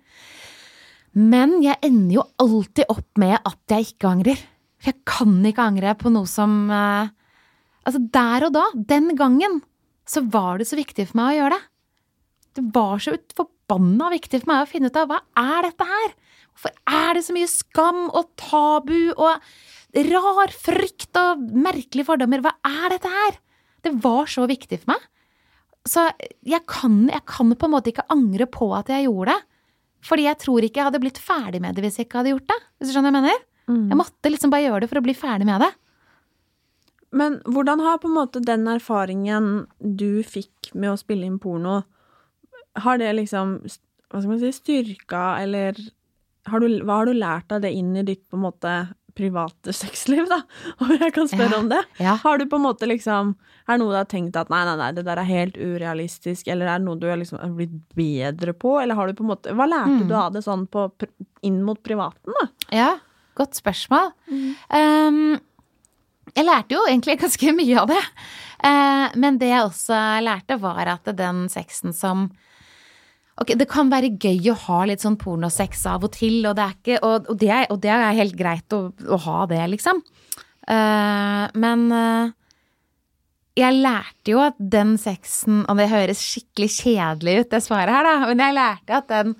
Men jeg ender jo alltid opp med at jeg ikke angrer. For jeg kan ikke angre på noe som uh, Altså, der og da, den gangen, så var det så viktig for meg å gjøre det. Det var så forbanna viktig for meg å finne ut av hva er dette her? Hvorfor er det så mye skam og tabu og rar frykt og merkelige fordommer? Hva er dette her? Det var så viktig for meg. Så jeg kan, jeg kan på en måte ikke angre på at jeg gjorde det. Fordi jeg tror ikke jeg hadde blitt ferdig med det hvis jeg ikke hadde gjort det. Hvis du skjønner hva jeg mener? Mm. Jeg måtte liksom bare gjøre det for å bli ferdig med det. Men hvordan har på en måte den erfaringen du fikk med å spille inn porno, har det liksom hva skal man si, styrka, eller har du, hva har du lært av det inn i ditt på en måte private sexliv, da? Om jeg kan spørre Ja, om det? ja. Har du på en måte liksom Er det noe du har tenkt at nei, nei, nei, det der er helt urealistisk, eller er det noe du har liksom er blitt bedre på, eller har du på en måte Hva lærte Mm. du av det sånn på, inn mot privaten, da? Ja, godt spørsmål. Um, jeg lærte jo egentlig ganske mye av det. Eh, men det jeg også lærte, var at den sexen som Ok, det kan være gøy å ha litt sånn pornosex av og til, og det er, ikke, og, og det, er, og det er helt greit å, å ha det, liksom. Eh, men eh, jeg lærte jo at den sexen Og det høres skikkelig kjedelig ut, det svaret her, da, men jeg lærte at den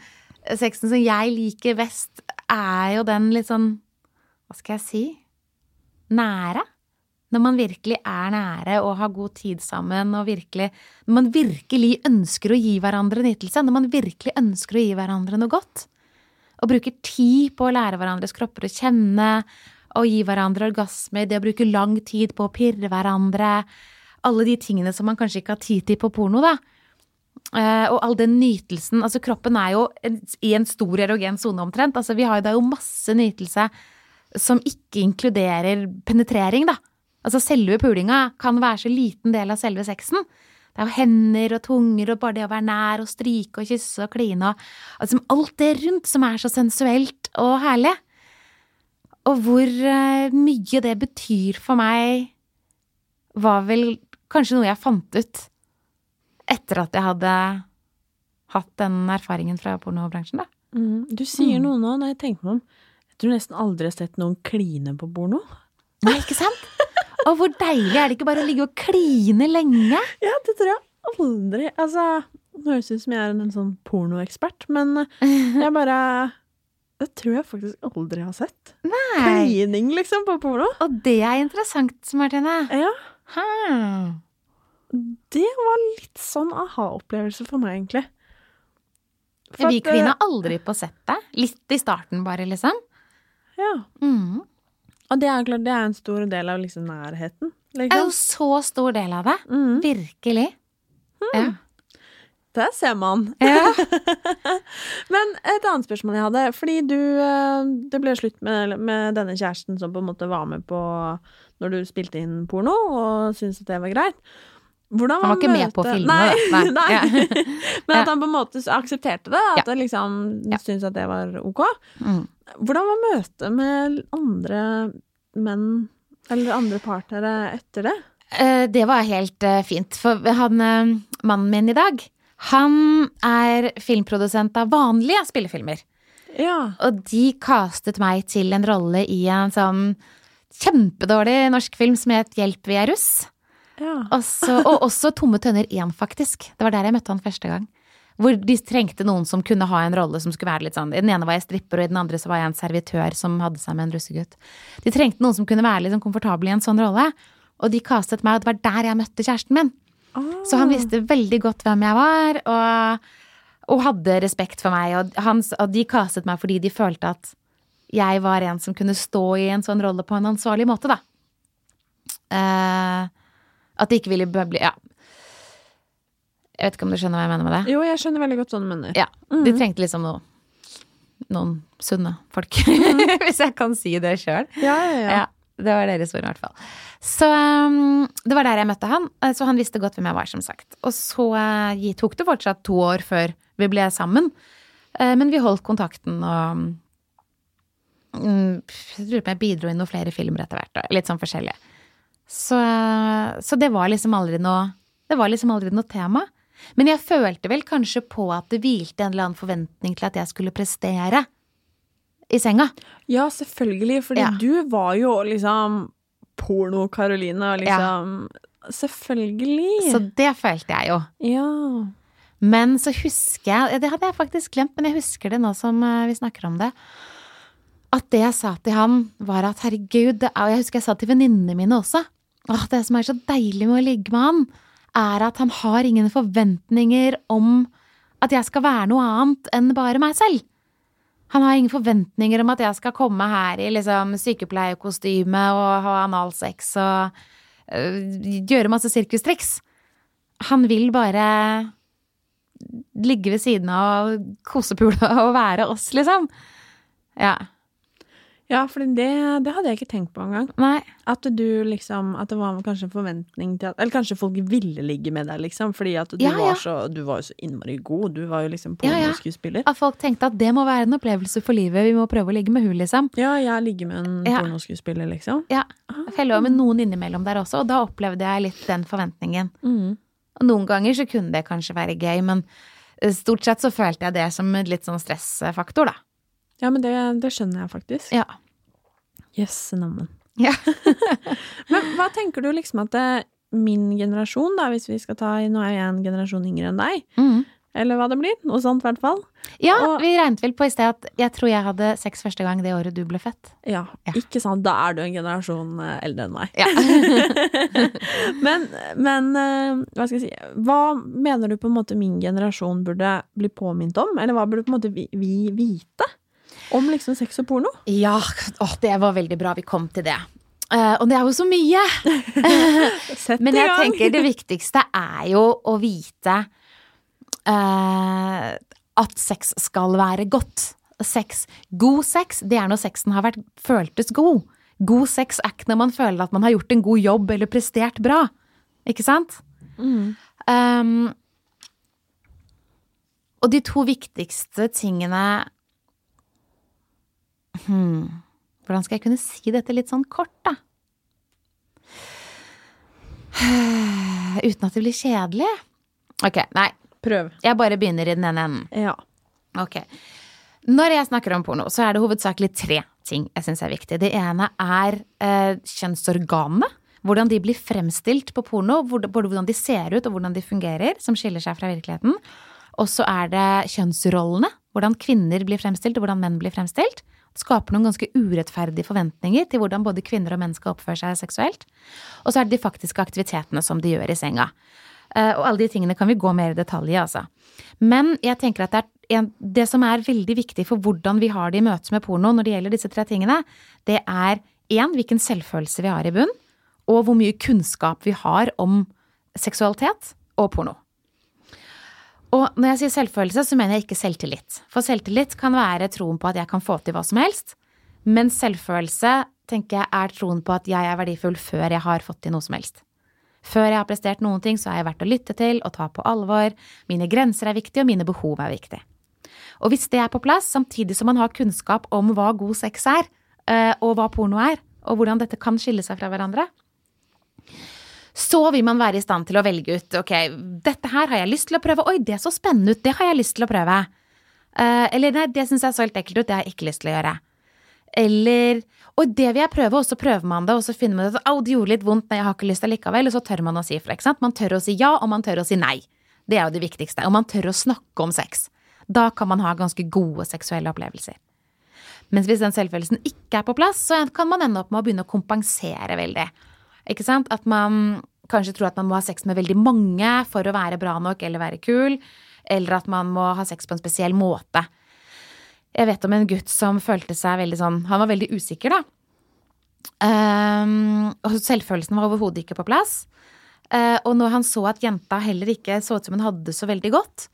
sexen som jeg liker best, er jo den litt sånn Hva skal jeg si? Nære. Når man virkelig er nære og har god tid sammen, og virkelig Når man virkelig ønsker å gi hverandre nytelse, når man virkelig ønsker å gi hverandre noe godt, og bruker tid på å lære hverandres kropper å kjenne, og gi hverandre orgasmer, det å bruke lang tid på å pirre hverandre, alle de tingene som man kanskje ikke har tid til på porno, da. Eh, og all den nytelsen Altså, kroppen er jo i en stor erogen sone omtrent. Altså, vi har jo da jo masse nytelse som ikke inkluderer penetrering, da. Altså, selve pulinga kan være så liten del av selve sexen. Det er jo hender og tunger og bare det å være nær og stryke og kysse og kline og altså, alt det rundt som er så sensuelt og herlig. Og hvor eh, mye det betyr for meg, var vel kanskje noe jeg fant ut etter at jeg hadde hatt den erfaringen fra pornobransjen, da. Du sier Mm. noe nå når jeg tenker meg om. Jeg tror nesten aldri jeg har sett noen kline på porno. Nei, ikke sant? Og hvor deilig er det ikke bare å ligge og kline lenge? Ja, det tror jeg aldri Altså, det høres ut som jeg er en, en sånn pornoekspert, men jeg bare Det tror jeg faktisk aldri har sett. Nei. Klining, liksom, på porno. Og det er interessant, Martine. Ja. Hmm. Det var litt sånn aha-opplevelse for meg, egentlig. For Vi at, eh, klina aldri på settet. Litt i starten bare, liksom. Ja. Mm. Og det er klart, det er en stor del av liksom nærheten. Det er jo Liksom. så stor del av det. Mm. Virkelig. Ja. Det ser man. ja. Men et annet spørsmål jeg hadde. Fordi du eh, Det ble slutt med, med denne kjæresten som på en måte var med på når du spilte inn porno, og syntes at det var greit. Hvordan Han var ikke med på å filme, Nei. Nei. Ja. Men at han på en måte aksepterte det. At Ja. det liksom Ja. syntes at det var ok. Mm. Hvordan var møtet med andre menn eller andre partnere etter det? Eh, Det var helt eh, fint, for han, eh, mannen min i dag, han er filmprodusent av vanlige spillefilmer. Ja. Og de castet meg til en rolle i en sånn kjempedårlig norsk film som het Hjelp, vi er russ. Ja. Også, og også Tomme tønner 1, faktisk. Det var der jeg møtte han første gang. Hvor de trengte noen som kunne ha en rolle som skulle være litt sånn I den ene var jeg stripper, og i den andre så var jeg en servitør som hadde seg med en russegutt. De trengte noen som kunne være litt sånn komfortabel i en sånn rolle. Og de castet meg, og det var der jeg møtte kjæresten min. Ah. Så han visste veldig godt hvem jeg var, og, og hadde respekt for meg. Og, han, og de castet meg fordi de følte at jeg var en som kunne stå i en sånn rolle på en ansvarlig måte, da. Eh, at de ikke ville bli Ja. Jeg vet ikke om du skjønner hva jeg mener med det? Jo, jeg skjønner veldig godt hva du mener. Ja. De trengte liksom noe, noen sunne folk. Hvis jeg kan si det sjøl. Ja, ja, ja. Ja. Det var deres ord, i hvert fall. Så um, det var der jeg møtte han, eh, så han visste godt hvem jeg var, som sagt. Og så uh, tok det fortsatt to år før vi ble sammen, uh, men vi holdt kontakten og um, Jeg lurer på om jeg bidro i noen flere filmer etter hvert, litt sånn forskjellig. Så, så det var liksom aldri noe Det var liksom aldri noe tema. Men jeg følte vel kanskje på at det hvilte en eller annen forventning til at jeg skulle prestere i senga. Ja, selvfølgelig, fordi Ja. du var jo liksom porno-Karoline, og liksom Selvfølgelig. Så det følte jeg jo. ja. Men så husker jeg Det hadde jeg faktisk glemt, men jeg husker det nå som eh, vi snakker om det. At det jeg sa til han, var at herregud er, og Jeg husker jeg sa til venninnene mine også. Åh, det som er så deilig med å ligge med han, er at han har ingen forventninger om at jeg skal være noe annet enn bare meg selv. Han har ingen forventninger om at jeg skal komme her i liksom sykepleierkostyme og ha analsex og øh, gjøre masse sirkustriks. Han vil bare ligge ved siden av og kosepule og være oss, liksom. Ja. Ja, for det, det hadde jeg ikke tenkt på engang. Nei. At du liksom At det var kanskje en forventning til at Eller kanskje folk ville ligge med deg, liksom. Fordi at du, Ja, ja. var, så, du var jo så innmari god. Du var jo liksom Ja, ja. pornoskuespiller. At folk tenkte at det må være en opplevelse for livet. Vi må prøve å ligge med hun, liksom. Ja, jeg ligger med en pornoskuespiller, liksom. Ja. Jeg lå med noen innimellom der også, og da opplevde jeg litt den forventningen. Mm. Og noen ganger så kunne det kanskje være gøy, men eh, stort sett så følte jeg det som en litt sånn stressfaktor, da. Ja, men det, det skjønner jeg faktisk. Ja. Jøsse navn. Ja. Men hva tenker du liksom at det, min generasjon, da, hvis vi skal ta Nå er jeg en generasjon yngre enn deg, Mm. eller hva det blir. Noe sånt, i hvert fall. Ja, Og- vi regnet vel på i sted at jeg tror jeg hadde sex første gang det året du ble født. Ja, Ja. ikke sant. Da er du en generasjon eh, eldre enn meg. Ja. Men, men eh, hva skal jeg si Hva mener du på en måte min generasjon burde bli påminnet om? Eller hva burde på en måte vi, vi vite om liksom sex og porno? Ja, åh, det var veldig bra vi kom til det. Uh, og det er jo så mye! Men jeg tenker det viktigste er jo å vite uh, at sex skal være godt. Sex, God sex, det er når sexen har vært føltes god. God sex er ikke når man føler at man har gjort en god jobb eller prestert bra. Ikke sant? Mm. Um, og de to viktigste tingene hmm, Hvordan skal jeg kunne si dette litt sånn kort, da? Uten at det blir kjedelig? Ok, nei. Prøv. Jeg bare begynner i den ene enden. Ja. Ok. Når jeg snakker om porno, så er det hovedsakelig tre ting jeg syns er viktig. Det ene er eh, kjønnsorganene. Hvordan de blir fremstilt på porno. Både hvordan de ser ut og hvordan de fungerer, som skiller seg fra virkeligheten. Og så er det kjønnsrollene. Hvordan kvinner blir fremstilt, og hvordan menn blir fremstilt. Skaper noen ganske urettferdige forventninger til hvordan både kvinner og menn skal oppføre seg seksuelt. Og så er det de faktiske aktivitetene som de gjør i senga. Eh, Og alle de tingene kan vi gå mer i detalj i, altså. Men jeg tenker at det, en, det som er veldig viktig for hvordan vi har det i møte med porno når det gjelder disse tre tingene, det er én, hvilken selvfølelse vi har i bunn, og hvor mye kunnskap vi har om seksualitet og porno. Og når jeg sier selvfølelse, så mener jeg ikke selvtillit. For selvtillit kan være troen på at jeg kan få til hva som helst. Men selvfølelse tenker jeg er troen på at jeg er verdifull før jeg har fått til noe som helst. Før jeg har prestert noen ting, så er jeg verdt å lytte til og ta på alvor. Mine grenser er viktige, og mine behov er viktige. Og hvis det er på plass, samtidig som man har kunnskap om hva god sex er, eh, og hva porno er, og hvordan dette kan skille seg fra hverandre, så vil man være i stand til å velge ut ok, dette her har jeg lyst til å prøve. Oi, det så spennende ut, det har jeg lyst til å prøve. Uh, eller nei, det syns jeg så helt ekkelt ut, det har jeg ikke lyst til å gjøre. Eller og det vil jeg prøve, og så prøver man det, og så finner man ut at au, det gjorde litt vondt, nei, jeg har ikke lyst likevel, og så tør man å si ifra. Man tør å si ja, og man tør å si nei. Det er jo det viktigste. Og man tør å snakke om sex. Da kan man ha ganske gode seksuelle opplevelser. Mens hvis den selvfølelsen ikke er på plass, så kan man ende opp med å begynne å kompensere veldig. Ikke sant? At man kanskje tror at man må ha sex med veldig mange for å være bra nok eller være kul. Eller at man må ha sex på en spesiell måte. Jeg vet om en gutt som følte seg veldig sånn Han var veldig usikker, da. Um, og selvfølelsen var overhodet ikke på plass. Uh, og når han så at jenta heller ikke så ut som hun hadde det så veldig godt,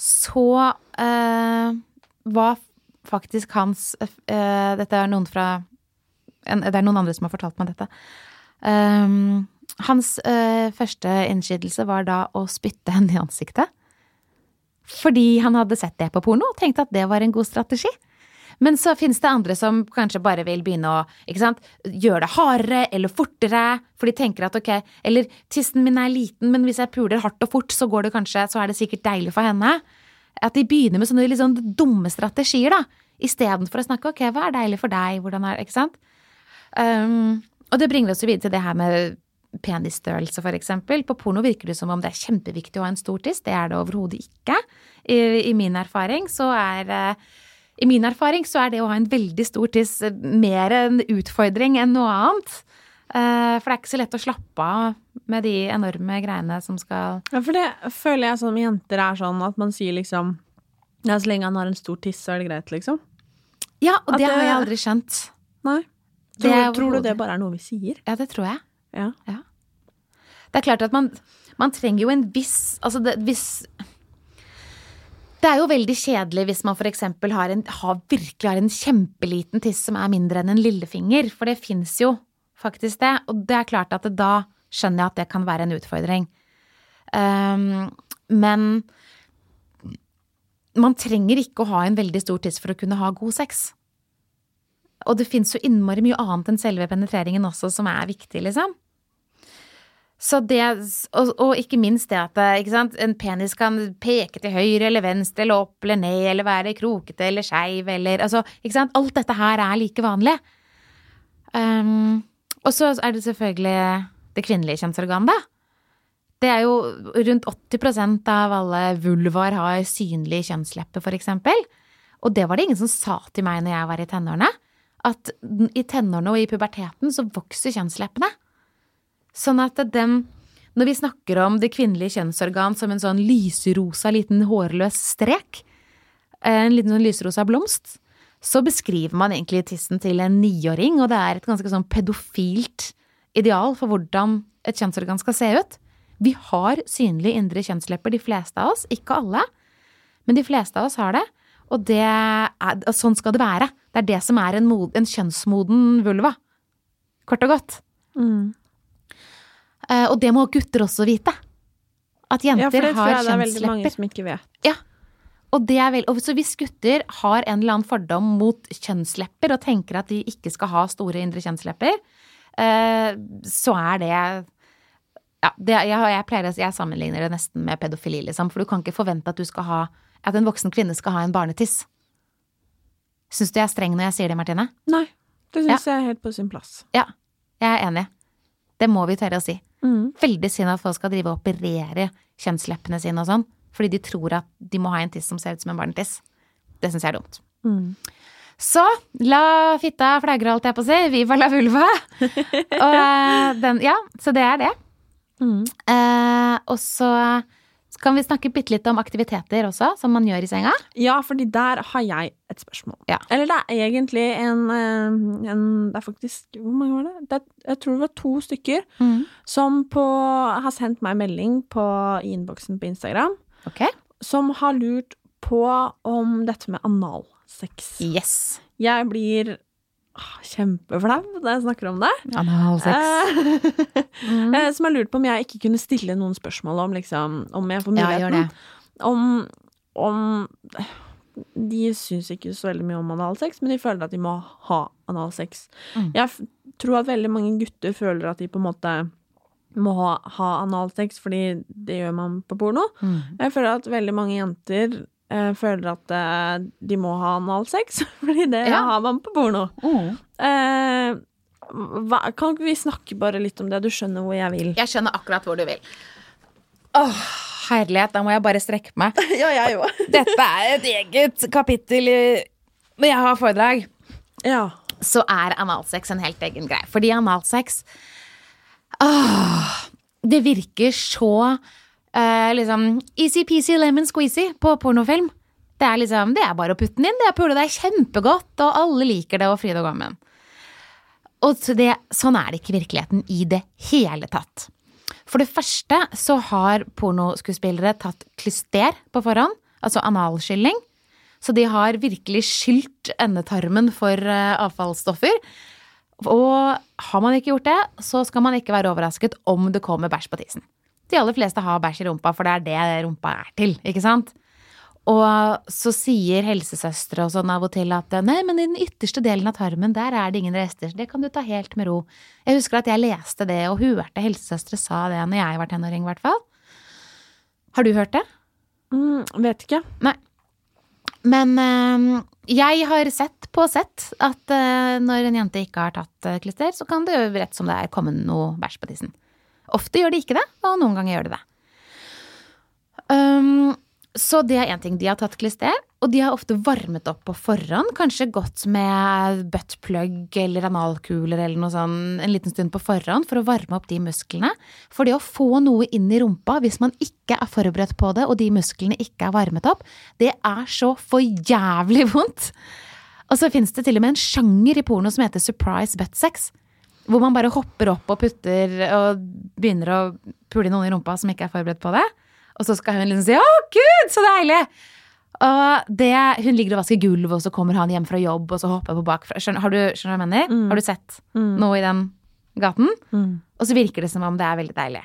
så uh, var faktisk hans uh, Dette er noen fra en, Det er noen andre som har fortalt meg dette. Um, hans uh, første innskytelse var da å spytte henne i ansiktet. Fordi han hadde sett det på porno og tenkte at det var en god strategi. Men så finnes det andre som kanskje bare vil begynne å ikke sant, gjøre det hardere eller fortere, for de tenker at ok, eller tissen min er liten, men hvis jeg puler hardt og fort, så går det kanskje, så er det sikkert deilig for henne. At de begynner med sånne sånn dumme strategier, da, istedenfor å snakke ok, hva er deilig for deg, hvordan er det, ikke sant. Um, og det bringer oss videre til det her med penisstørrelse, eksempel. På porno virker det som om det er kjempeviktig å ha en stor tiss. Det er det overhodet ikke. I, I, min erfaring så er I min erfaring så er det å ha en veldig stor tiss mer en utfordring enn noe annet. Uh, for det er ikke så lett å slappe av med de enorme greiene som skal Ja, for det føler jeg som jenter er sånn at man sier liksom Ja, så lenge han har en stor tiss, så er det greit, liksom. Ja, og det, det, har jeg aldri skjønt. Nei. Tror, tror du det bare er noe vi sier? Ja, det tror jeg. Ja. Det er klart at man, man trenger jo en viss Altså, det, hvis Det er jo veldig kjedelig hvis man eksempel har, en, har, virkelig har en kjempeliten tiss som er mindre enn en lillefinger, for det fins jo faktisk det. Og det er klart at det, da skjønner jeg at det kan være en utfordring. Um, men man trenger ikke å ha en veldig stor tiss for å kunne ha god sex. Og det fins jo innmari mye annet enn selve penetreringen også som er viktig, liksom. Så det, og, og ikke minst det at ikke sant, en penis kan peke til høyre eller venstre eller opp eller ned eller være krokete eller skeiv eller altså, ikke sant, Alt dette her er like vanlig. Um, og så er det selvfølgelig det kvinnelige kjønnsorganet, da. Det er jo rundt 80% av alle vulvar har synlig kjønnsleppe, eksempel. Og det var det ingen som sa til meg når jeg var i tenårene. At i tenårene og i puberteten så vokser kjønnsleppene. Sånn at dem Når vi snakker om det kvinnelige kjønnsorgan som en sånn lyserosa liten hårløs strek, eh, en liten sånn lyserosa blomst, så beskriver man egentlig tissen til en niåring, og det er et ganske sånn pedofilt ideal for hvordan et kjønnsorgan skal se ut. Vi har synlige indre kjønnslepper, de fleste av oss. Ikke alle, men de fleste av oss har det. Og det er, sånn skal det være. Det er det som er en, mod, en kjønnsmoden vulva. Kort og godt. Mm. Uh, og det må gutter også vite. At jenter har kjønnslepper. Ja, for det tror jeg det er veldig mange som ikke vet. Ja. Og, det er vel, og så hvis gutter har en eller annen fordom mot kjønnslepper og tenker at de ikke skal ha store indre kjønnslepper, uh, så er det ja, det, jeg, jeg, pleier, jeg sammenligner det nesten med pedofili, liksom. For du kan ikke forvente at du skal ha At en voksen kvinne skal ha en barnetiss. Syns du jeg er streng når jeg sier det, Martine? Nei, det syns jeg er helt på sin plass. Ja, jeg er enig. Det må vi tørre å si. Mm. Veldig synd at folk skal drive og operere kjønnsleppene sine og sånn, fordi de tror at de må ha en tiss som ser ut som en barnetiss. Det syns jeg er dumt. Mm. Så la fitta flagre, holdt jeg på å si. Viva la vulva. og eh, den Ja, så det er det. Mm. Eh, og så kan vi snakke bitte litt om aktiviteter også, som man gjør i senga. Ja, fordi der har jeg et spørsmål. Ja. Eller det er egentlig en, eh, en Det er faktisk Hvor mange var det? det jeg tror det var to stykker som på, har sendt meg melding på innboksen på Instagram, Ok. som har lurt på om dette med analsex. Yes. Jeg blir kjempeflau da jeg snakker om det. Analsex. Eh, Mm. eh, som har lurt på om jeg ikke kunne stille noen spørsmål om liksom Om jeg får Ja, muligheten. det. om, om De syns ikke så veldig mye om analsex, men de føler at de må ha analsex. Mm. Jeg tror at veldig mange gutter føler at de på en måte må ha, ha analsex, fordi det gjør man på porno. Mm. Jeg føler at veldig mange jenter eh, føler at eh, de må ha analsex, fordi det Ja. har man på porno. Mm. Eh, hva, kan ikke vi snakke bare litt om det? Du skjønner hvor jeg vil. Jeg skjønner akkurat hvor du vil. Åh, herlighet, da må jeg bare strekke meg. Ja, jeg òg. Dette er et eget kapittel Når jeg har foredrag, Ja. så er analsex en helt egen greie. Fordi analsex Åh, Det virker så eh, liksom easy-peasy lemon squeezy på pornofilm. Det er liksom, det er bare å putte den inn. Det er pule er kjempegodt, og alle liker det, og fryd og gammen. Og det, sånn er det ikke virkeligheten i det hele tatt. For det første så har pornoskuespillere tatt klyster på forhånd, altså analskylling. Så de har virkelig skylt endetarmen for eh, avfallsstoffer. Og har man ikke gjort det, så skal man ikke være overrasket om det kommer bæsj på tissen. De aller fleste har bæsj i rumpa, for det er det rumpa er til, ikke sant? Og så sier helsesøstre og sånn av og til at nei, men i den ytterste delen av tarmen, der er det ingen rester, så det kan du ta helt med ro. Jeg husker at jeg leste det og hørte helsesøstre sa det når jeg var tenåring, i hvert fall. Har du hørt det? Mm, vet ikke. Nei. Men øh, jeg har sett på sett at øh, når en jente ikke har tatt øh, klister, så kan det jo rett som det er komme noe bæsj på tissen. Ofte gjør de ikke det, og noen ganger gjør de det. Um, så det er én ting. De har tatt klister, og de har ofte varmet opp på forhånd. Kanskje gått med buttplug eller analkuler eller noe sånn en liten stund på forhånd for å varme opp de musklene. For det å få noe inn i rumpa hvis man ikke er forberedt på det, og de musklene ikke er varmet opp, det er så for jævlig vondt. Og så fins det til og med en sjanger i porno som heter surprise butt sex. Hvor man bare hopper opp og putter og begynner å pule noen i rumpa som ikke er forberedt på det. Og så skal hun liksom si 'Å, gud, så deilig'! Og det, hun ligger og vasker gulv, og så kommer han hjem fra jobb, og så hopper på bakfra. Skjønner, har du, skjønner du hva jeg mener? Har du sett noe i den gaten? Og så virker det som om det er veldig deilig.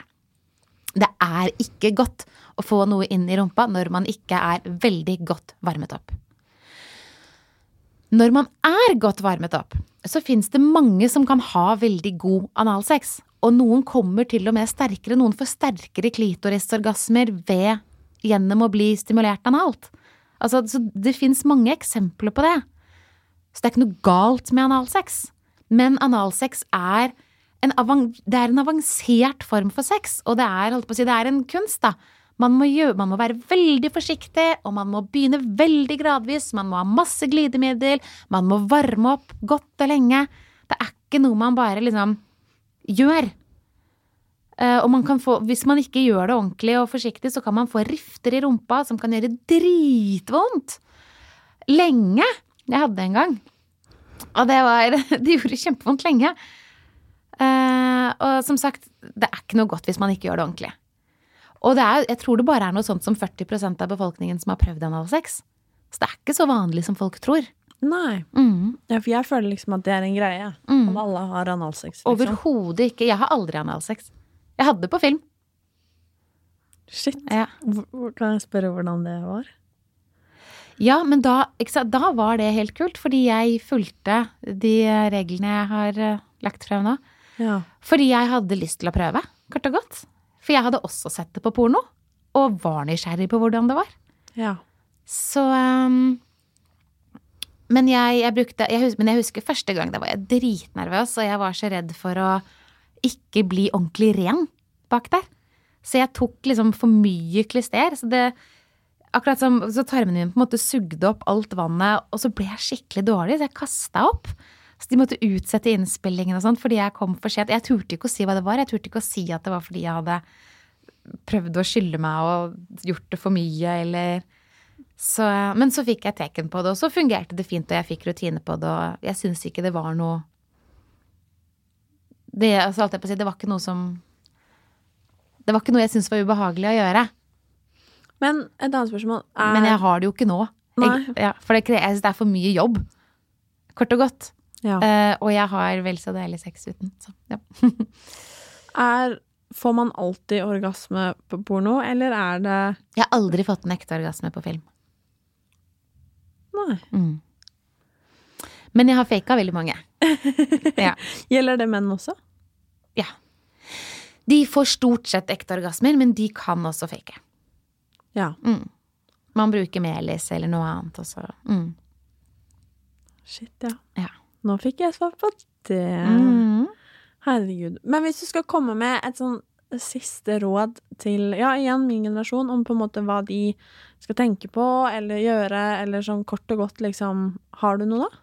Det er ikke godt å få noe inn i rumpa når man ikke er veldig godt varmet opp. Når man er godt varmet opp, så fins det mange som kan ha veldig god analsex. Og noen kommer til og med sterkere, noen får sterkere klitorisorgasmer ved gjennom å bli stimulert analt. Altså, så det fins mange eksempler på det. Så det er ikke noe galt med analsex. Men analsex er en, det er en avansert form for sex, og det er, si, det er en kunst, da. Man må, gjøre, man må være veldig forsiktig, og man må begynne veldig gradvis. Man må ha masse glidemiddel, man må varme opp godt og lenge. Det er ikke noe man bare liksom gjør. Uh, og man kan få, hvis man ikke gjør det ordentlig og forsiktig, så kan man få rifter i rumpa som kan gjøre dritvondt. Lenge. Jeg hadde det en gang. Og det var Det gjorde kjempevondt lenge. Uh, og som sagt, det er ikke noe godt hvis man ikke gjør det ordentlig. Og det er, jeg tror det bare er noe sånt som 40% av befolkningen som har prøvd analsex. Så det er ikke så vanlig som folk tror. Nei. Mm. Ja, for jeg føler liksom at det er en greie. Mm. At alle har analsex. Liksom. Overhodet ikke. Jeg har aldri analsex. Jeg hadde det på film. Shit. Ja. Kan jeg spørre hvordan det var? Ja, men da, da var det helt kult, fordi jeg fulgte de reglene jeg har eh, lagt frem nå. Ja. Fordi jeg hadde lyst til å prøve, kort og godt. For jeg hadde også sett det på porno, og var nysgjerrig på hvordan det var. Ja. Så um, Men jeg, jeg brukte jeg husker, Men jeg husker første gang, da var jeg dritnervøs, og jeg var så redd for å ikke bli ordentlig ren bak der. Så jeg tok liksom for mye klister. Så det Akkurat som så tarmene mine på en måte sugde opp alt vannet, og så ble jeg skikkelig dårlig, så jeg kasta opp. Så de måtte utsette innspillingen og sånt fordi jeg kom for sent. Jeg turte ikke å si hva det var. Jeg turte ikke å si at det var fordi jeg hadde prøvd å skylde meg og gjort det for mye, eller så, Men så fikk jeg teken på det, og så fungerte det fint, og jeg fikk rutine på det, og jeg syns ikke det var noe det, altså, si, det var ikke noe som Det var ikke noe jeg syntes var ubehagelig å gjøre. Men et annet spørsmål er Men jeg har det jo ikke nå. Jeg, ja, for det, jeg det er for mye jobb. Kort og godt. Ja. Eh, og jeg har vel så deilig sex uten. Så, ja. er, Får man alltid orgasme på porno, eller er det Jeg har aldri fått en ekte orgasme på film. Nei. Mm. Men jeg har faka veldig mange. ja. Gjelder det menn også? ja. De får stort sett ekte orgasmer, men de kan også fake. Ja. Mm. Man bruker melis eller noe annet også. Mm. Shit, ja. Ja. Nå fikk jeg svar på det. Mm. Herregud. Men hvis du skal komme med et sånn siste råd til, ja, igjen min generasjon, om på en måte hva de skal tenke på eller gjøre, eller sånn kort og godt, liksom, har du noe da?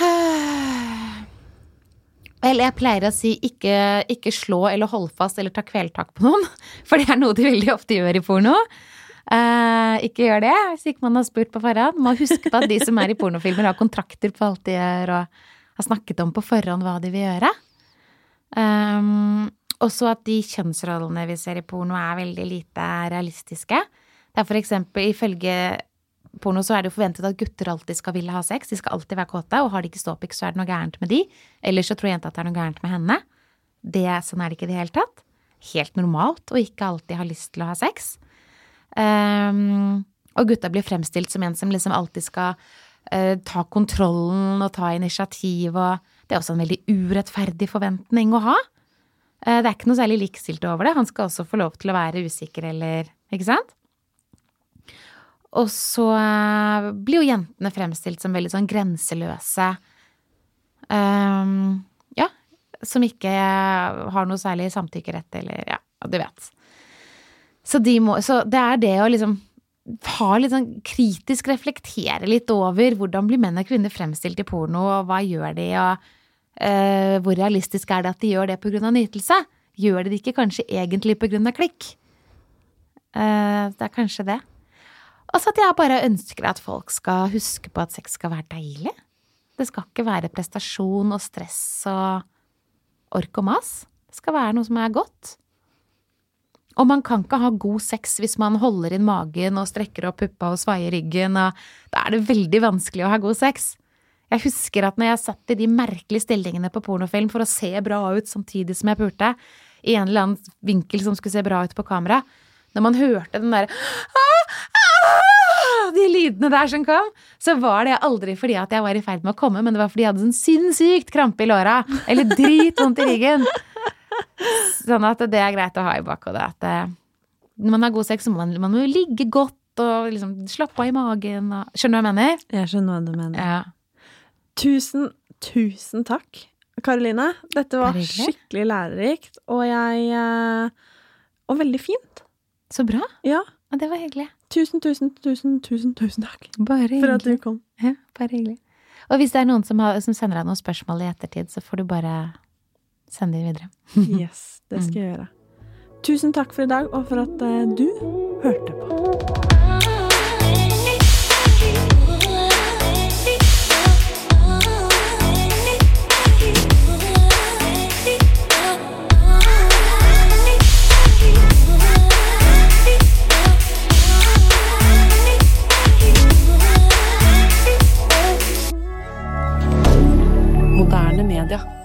Vel, jeg pleier å si ikke, ikke slå eller hold fast eller ta kvelertak på noen. For det er noe de veldig ofte gjør i porno. Eh, ikke gjør det hvis ikke man har spurt på forhånd. Må huske på at de som er i pornofilmer, har kontrakter på alt de gjør, og har snakket om på forhånd hva de vil gjøre. Um, også at de kjønnsrollene vi ser i porno, er veldig lite realistiske. Det er for eksempel ifølge porno så er det jo forventet at gutter alltid skal ville ha sex. De skal alltid være kåte, og har de ikke ståpikk, så er det noe gærent med de. Eller så tror jenta at det er noe gærent med henne. Det, sånn er det ikke i det hele tatt. Helt normalt å ikke alltid ha lyst til å ha sex. Um, og gutta blir fremstilt som en som liksom alltid skal uh, ta kontrollen og ta initiativ, og det er også en veldig urettferdig forventning å ha. Uh, det er ikke noe særlig likestilt over det. Han skal også få lov til å være usikker eller Ikke sant? Og så uh, blir jo jentene fremstilt som veldig sånn grenseløse. Um, ja, som ikke har noe særlig samtykkerett eller Ja, du vet. Så, de må, så det er det å liksom ha litt sånn kritisk reflektere litt over hvordan blir menn og kvinner fremstilt i porno, og hva gjør de, og uh, hvor realistisk er det at de gjør det av nytelse? Gjør de det ikke kanskje egentlig av klikk? Uh, det er kanskje det. Og så at jeg bare ønsker at folk skal huske på at sex skal være deilig. Det skal ikke være prestasjon og stress og ork og mas. Det skal være noe som er godt. Og man kan ikke ha god sex hvis man holder inn magen og strekker opp puppa og svaier ryggen, og da er det veldig vanskelig å ha god sex. Jeg husker at når jeg satt i de merkelige stillingene på pornofilm for å se bra ut samtidig som jeg pulte, i en eller annen vinkel som skulle se bra ut på kamera, når man hørte den derre de lydene der som kom, så var det aldri fordi at jeg var i ferd med å komme, men det var fordi jeg hadde sånn sinnssykt krampe i låra. Eller dritvondt i ryggen. Sånn at det er greit å ha i bakhodet. At det, eh, når man har god sex, så må man, man må ligge godt og liksom slappe av i magen. Og, skjønner du hva jeg mener? Jeg skjønner hva du mener. Ja. Tusen, tusen takk, Karoline. Dette var skikkelig lærerikt, og jeg eh, Og veldig fint. Så bra. Ja. ja det var hyggelig. Tusen, tusen, tusen, tusen, tusen takk bare hyggelig. for at du kom. Ja, bare hyggelig. Og hvis det er noen som, har, som sender deg noen spørsmål i ettertid, så får du bare sende dem videre. yes, det skal jeg gjøre. Tusen takk for i dag, og for at uh, du hørte på. moderne media.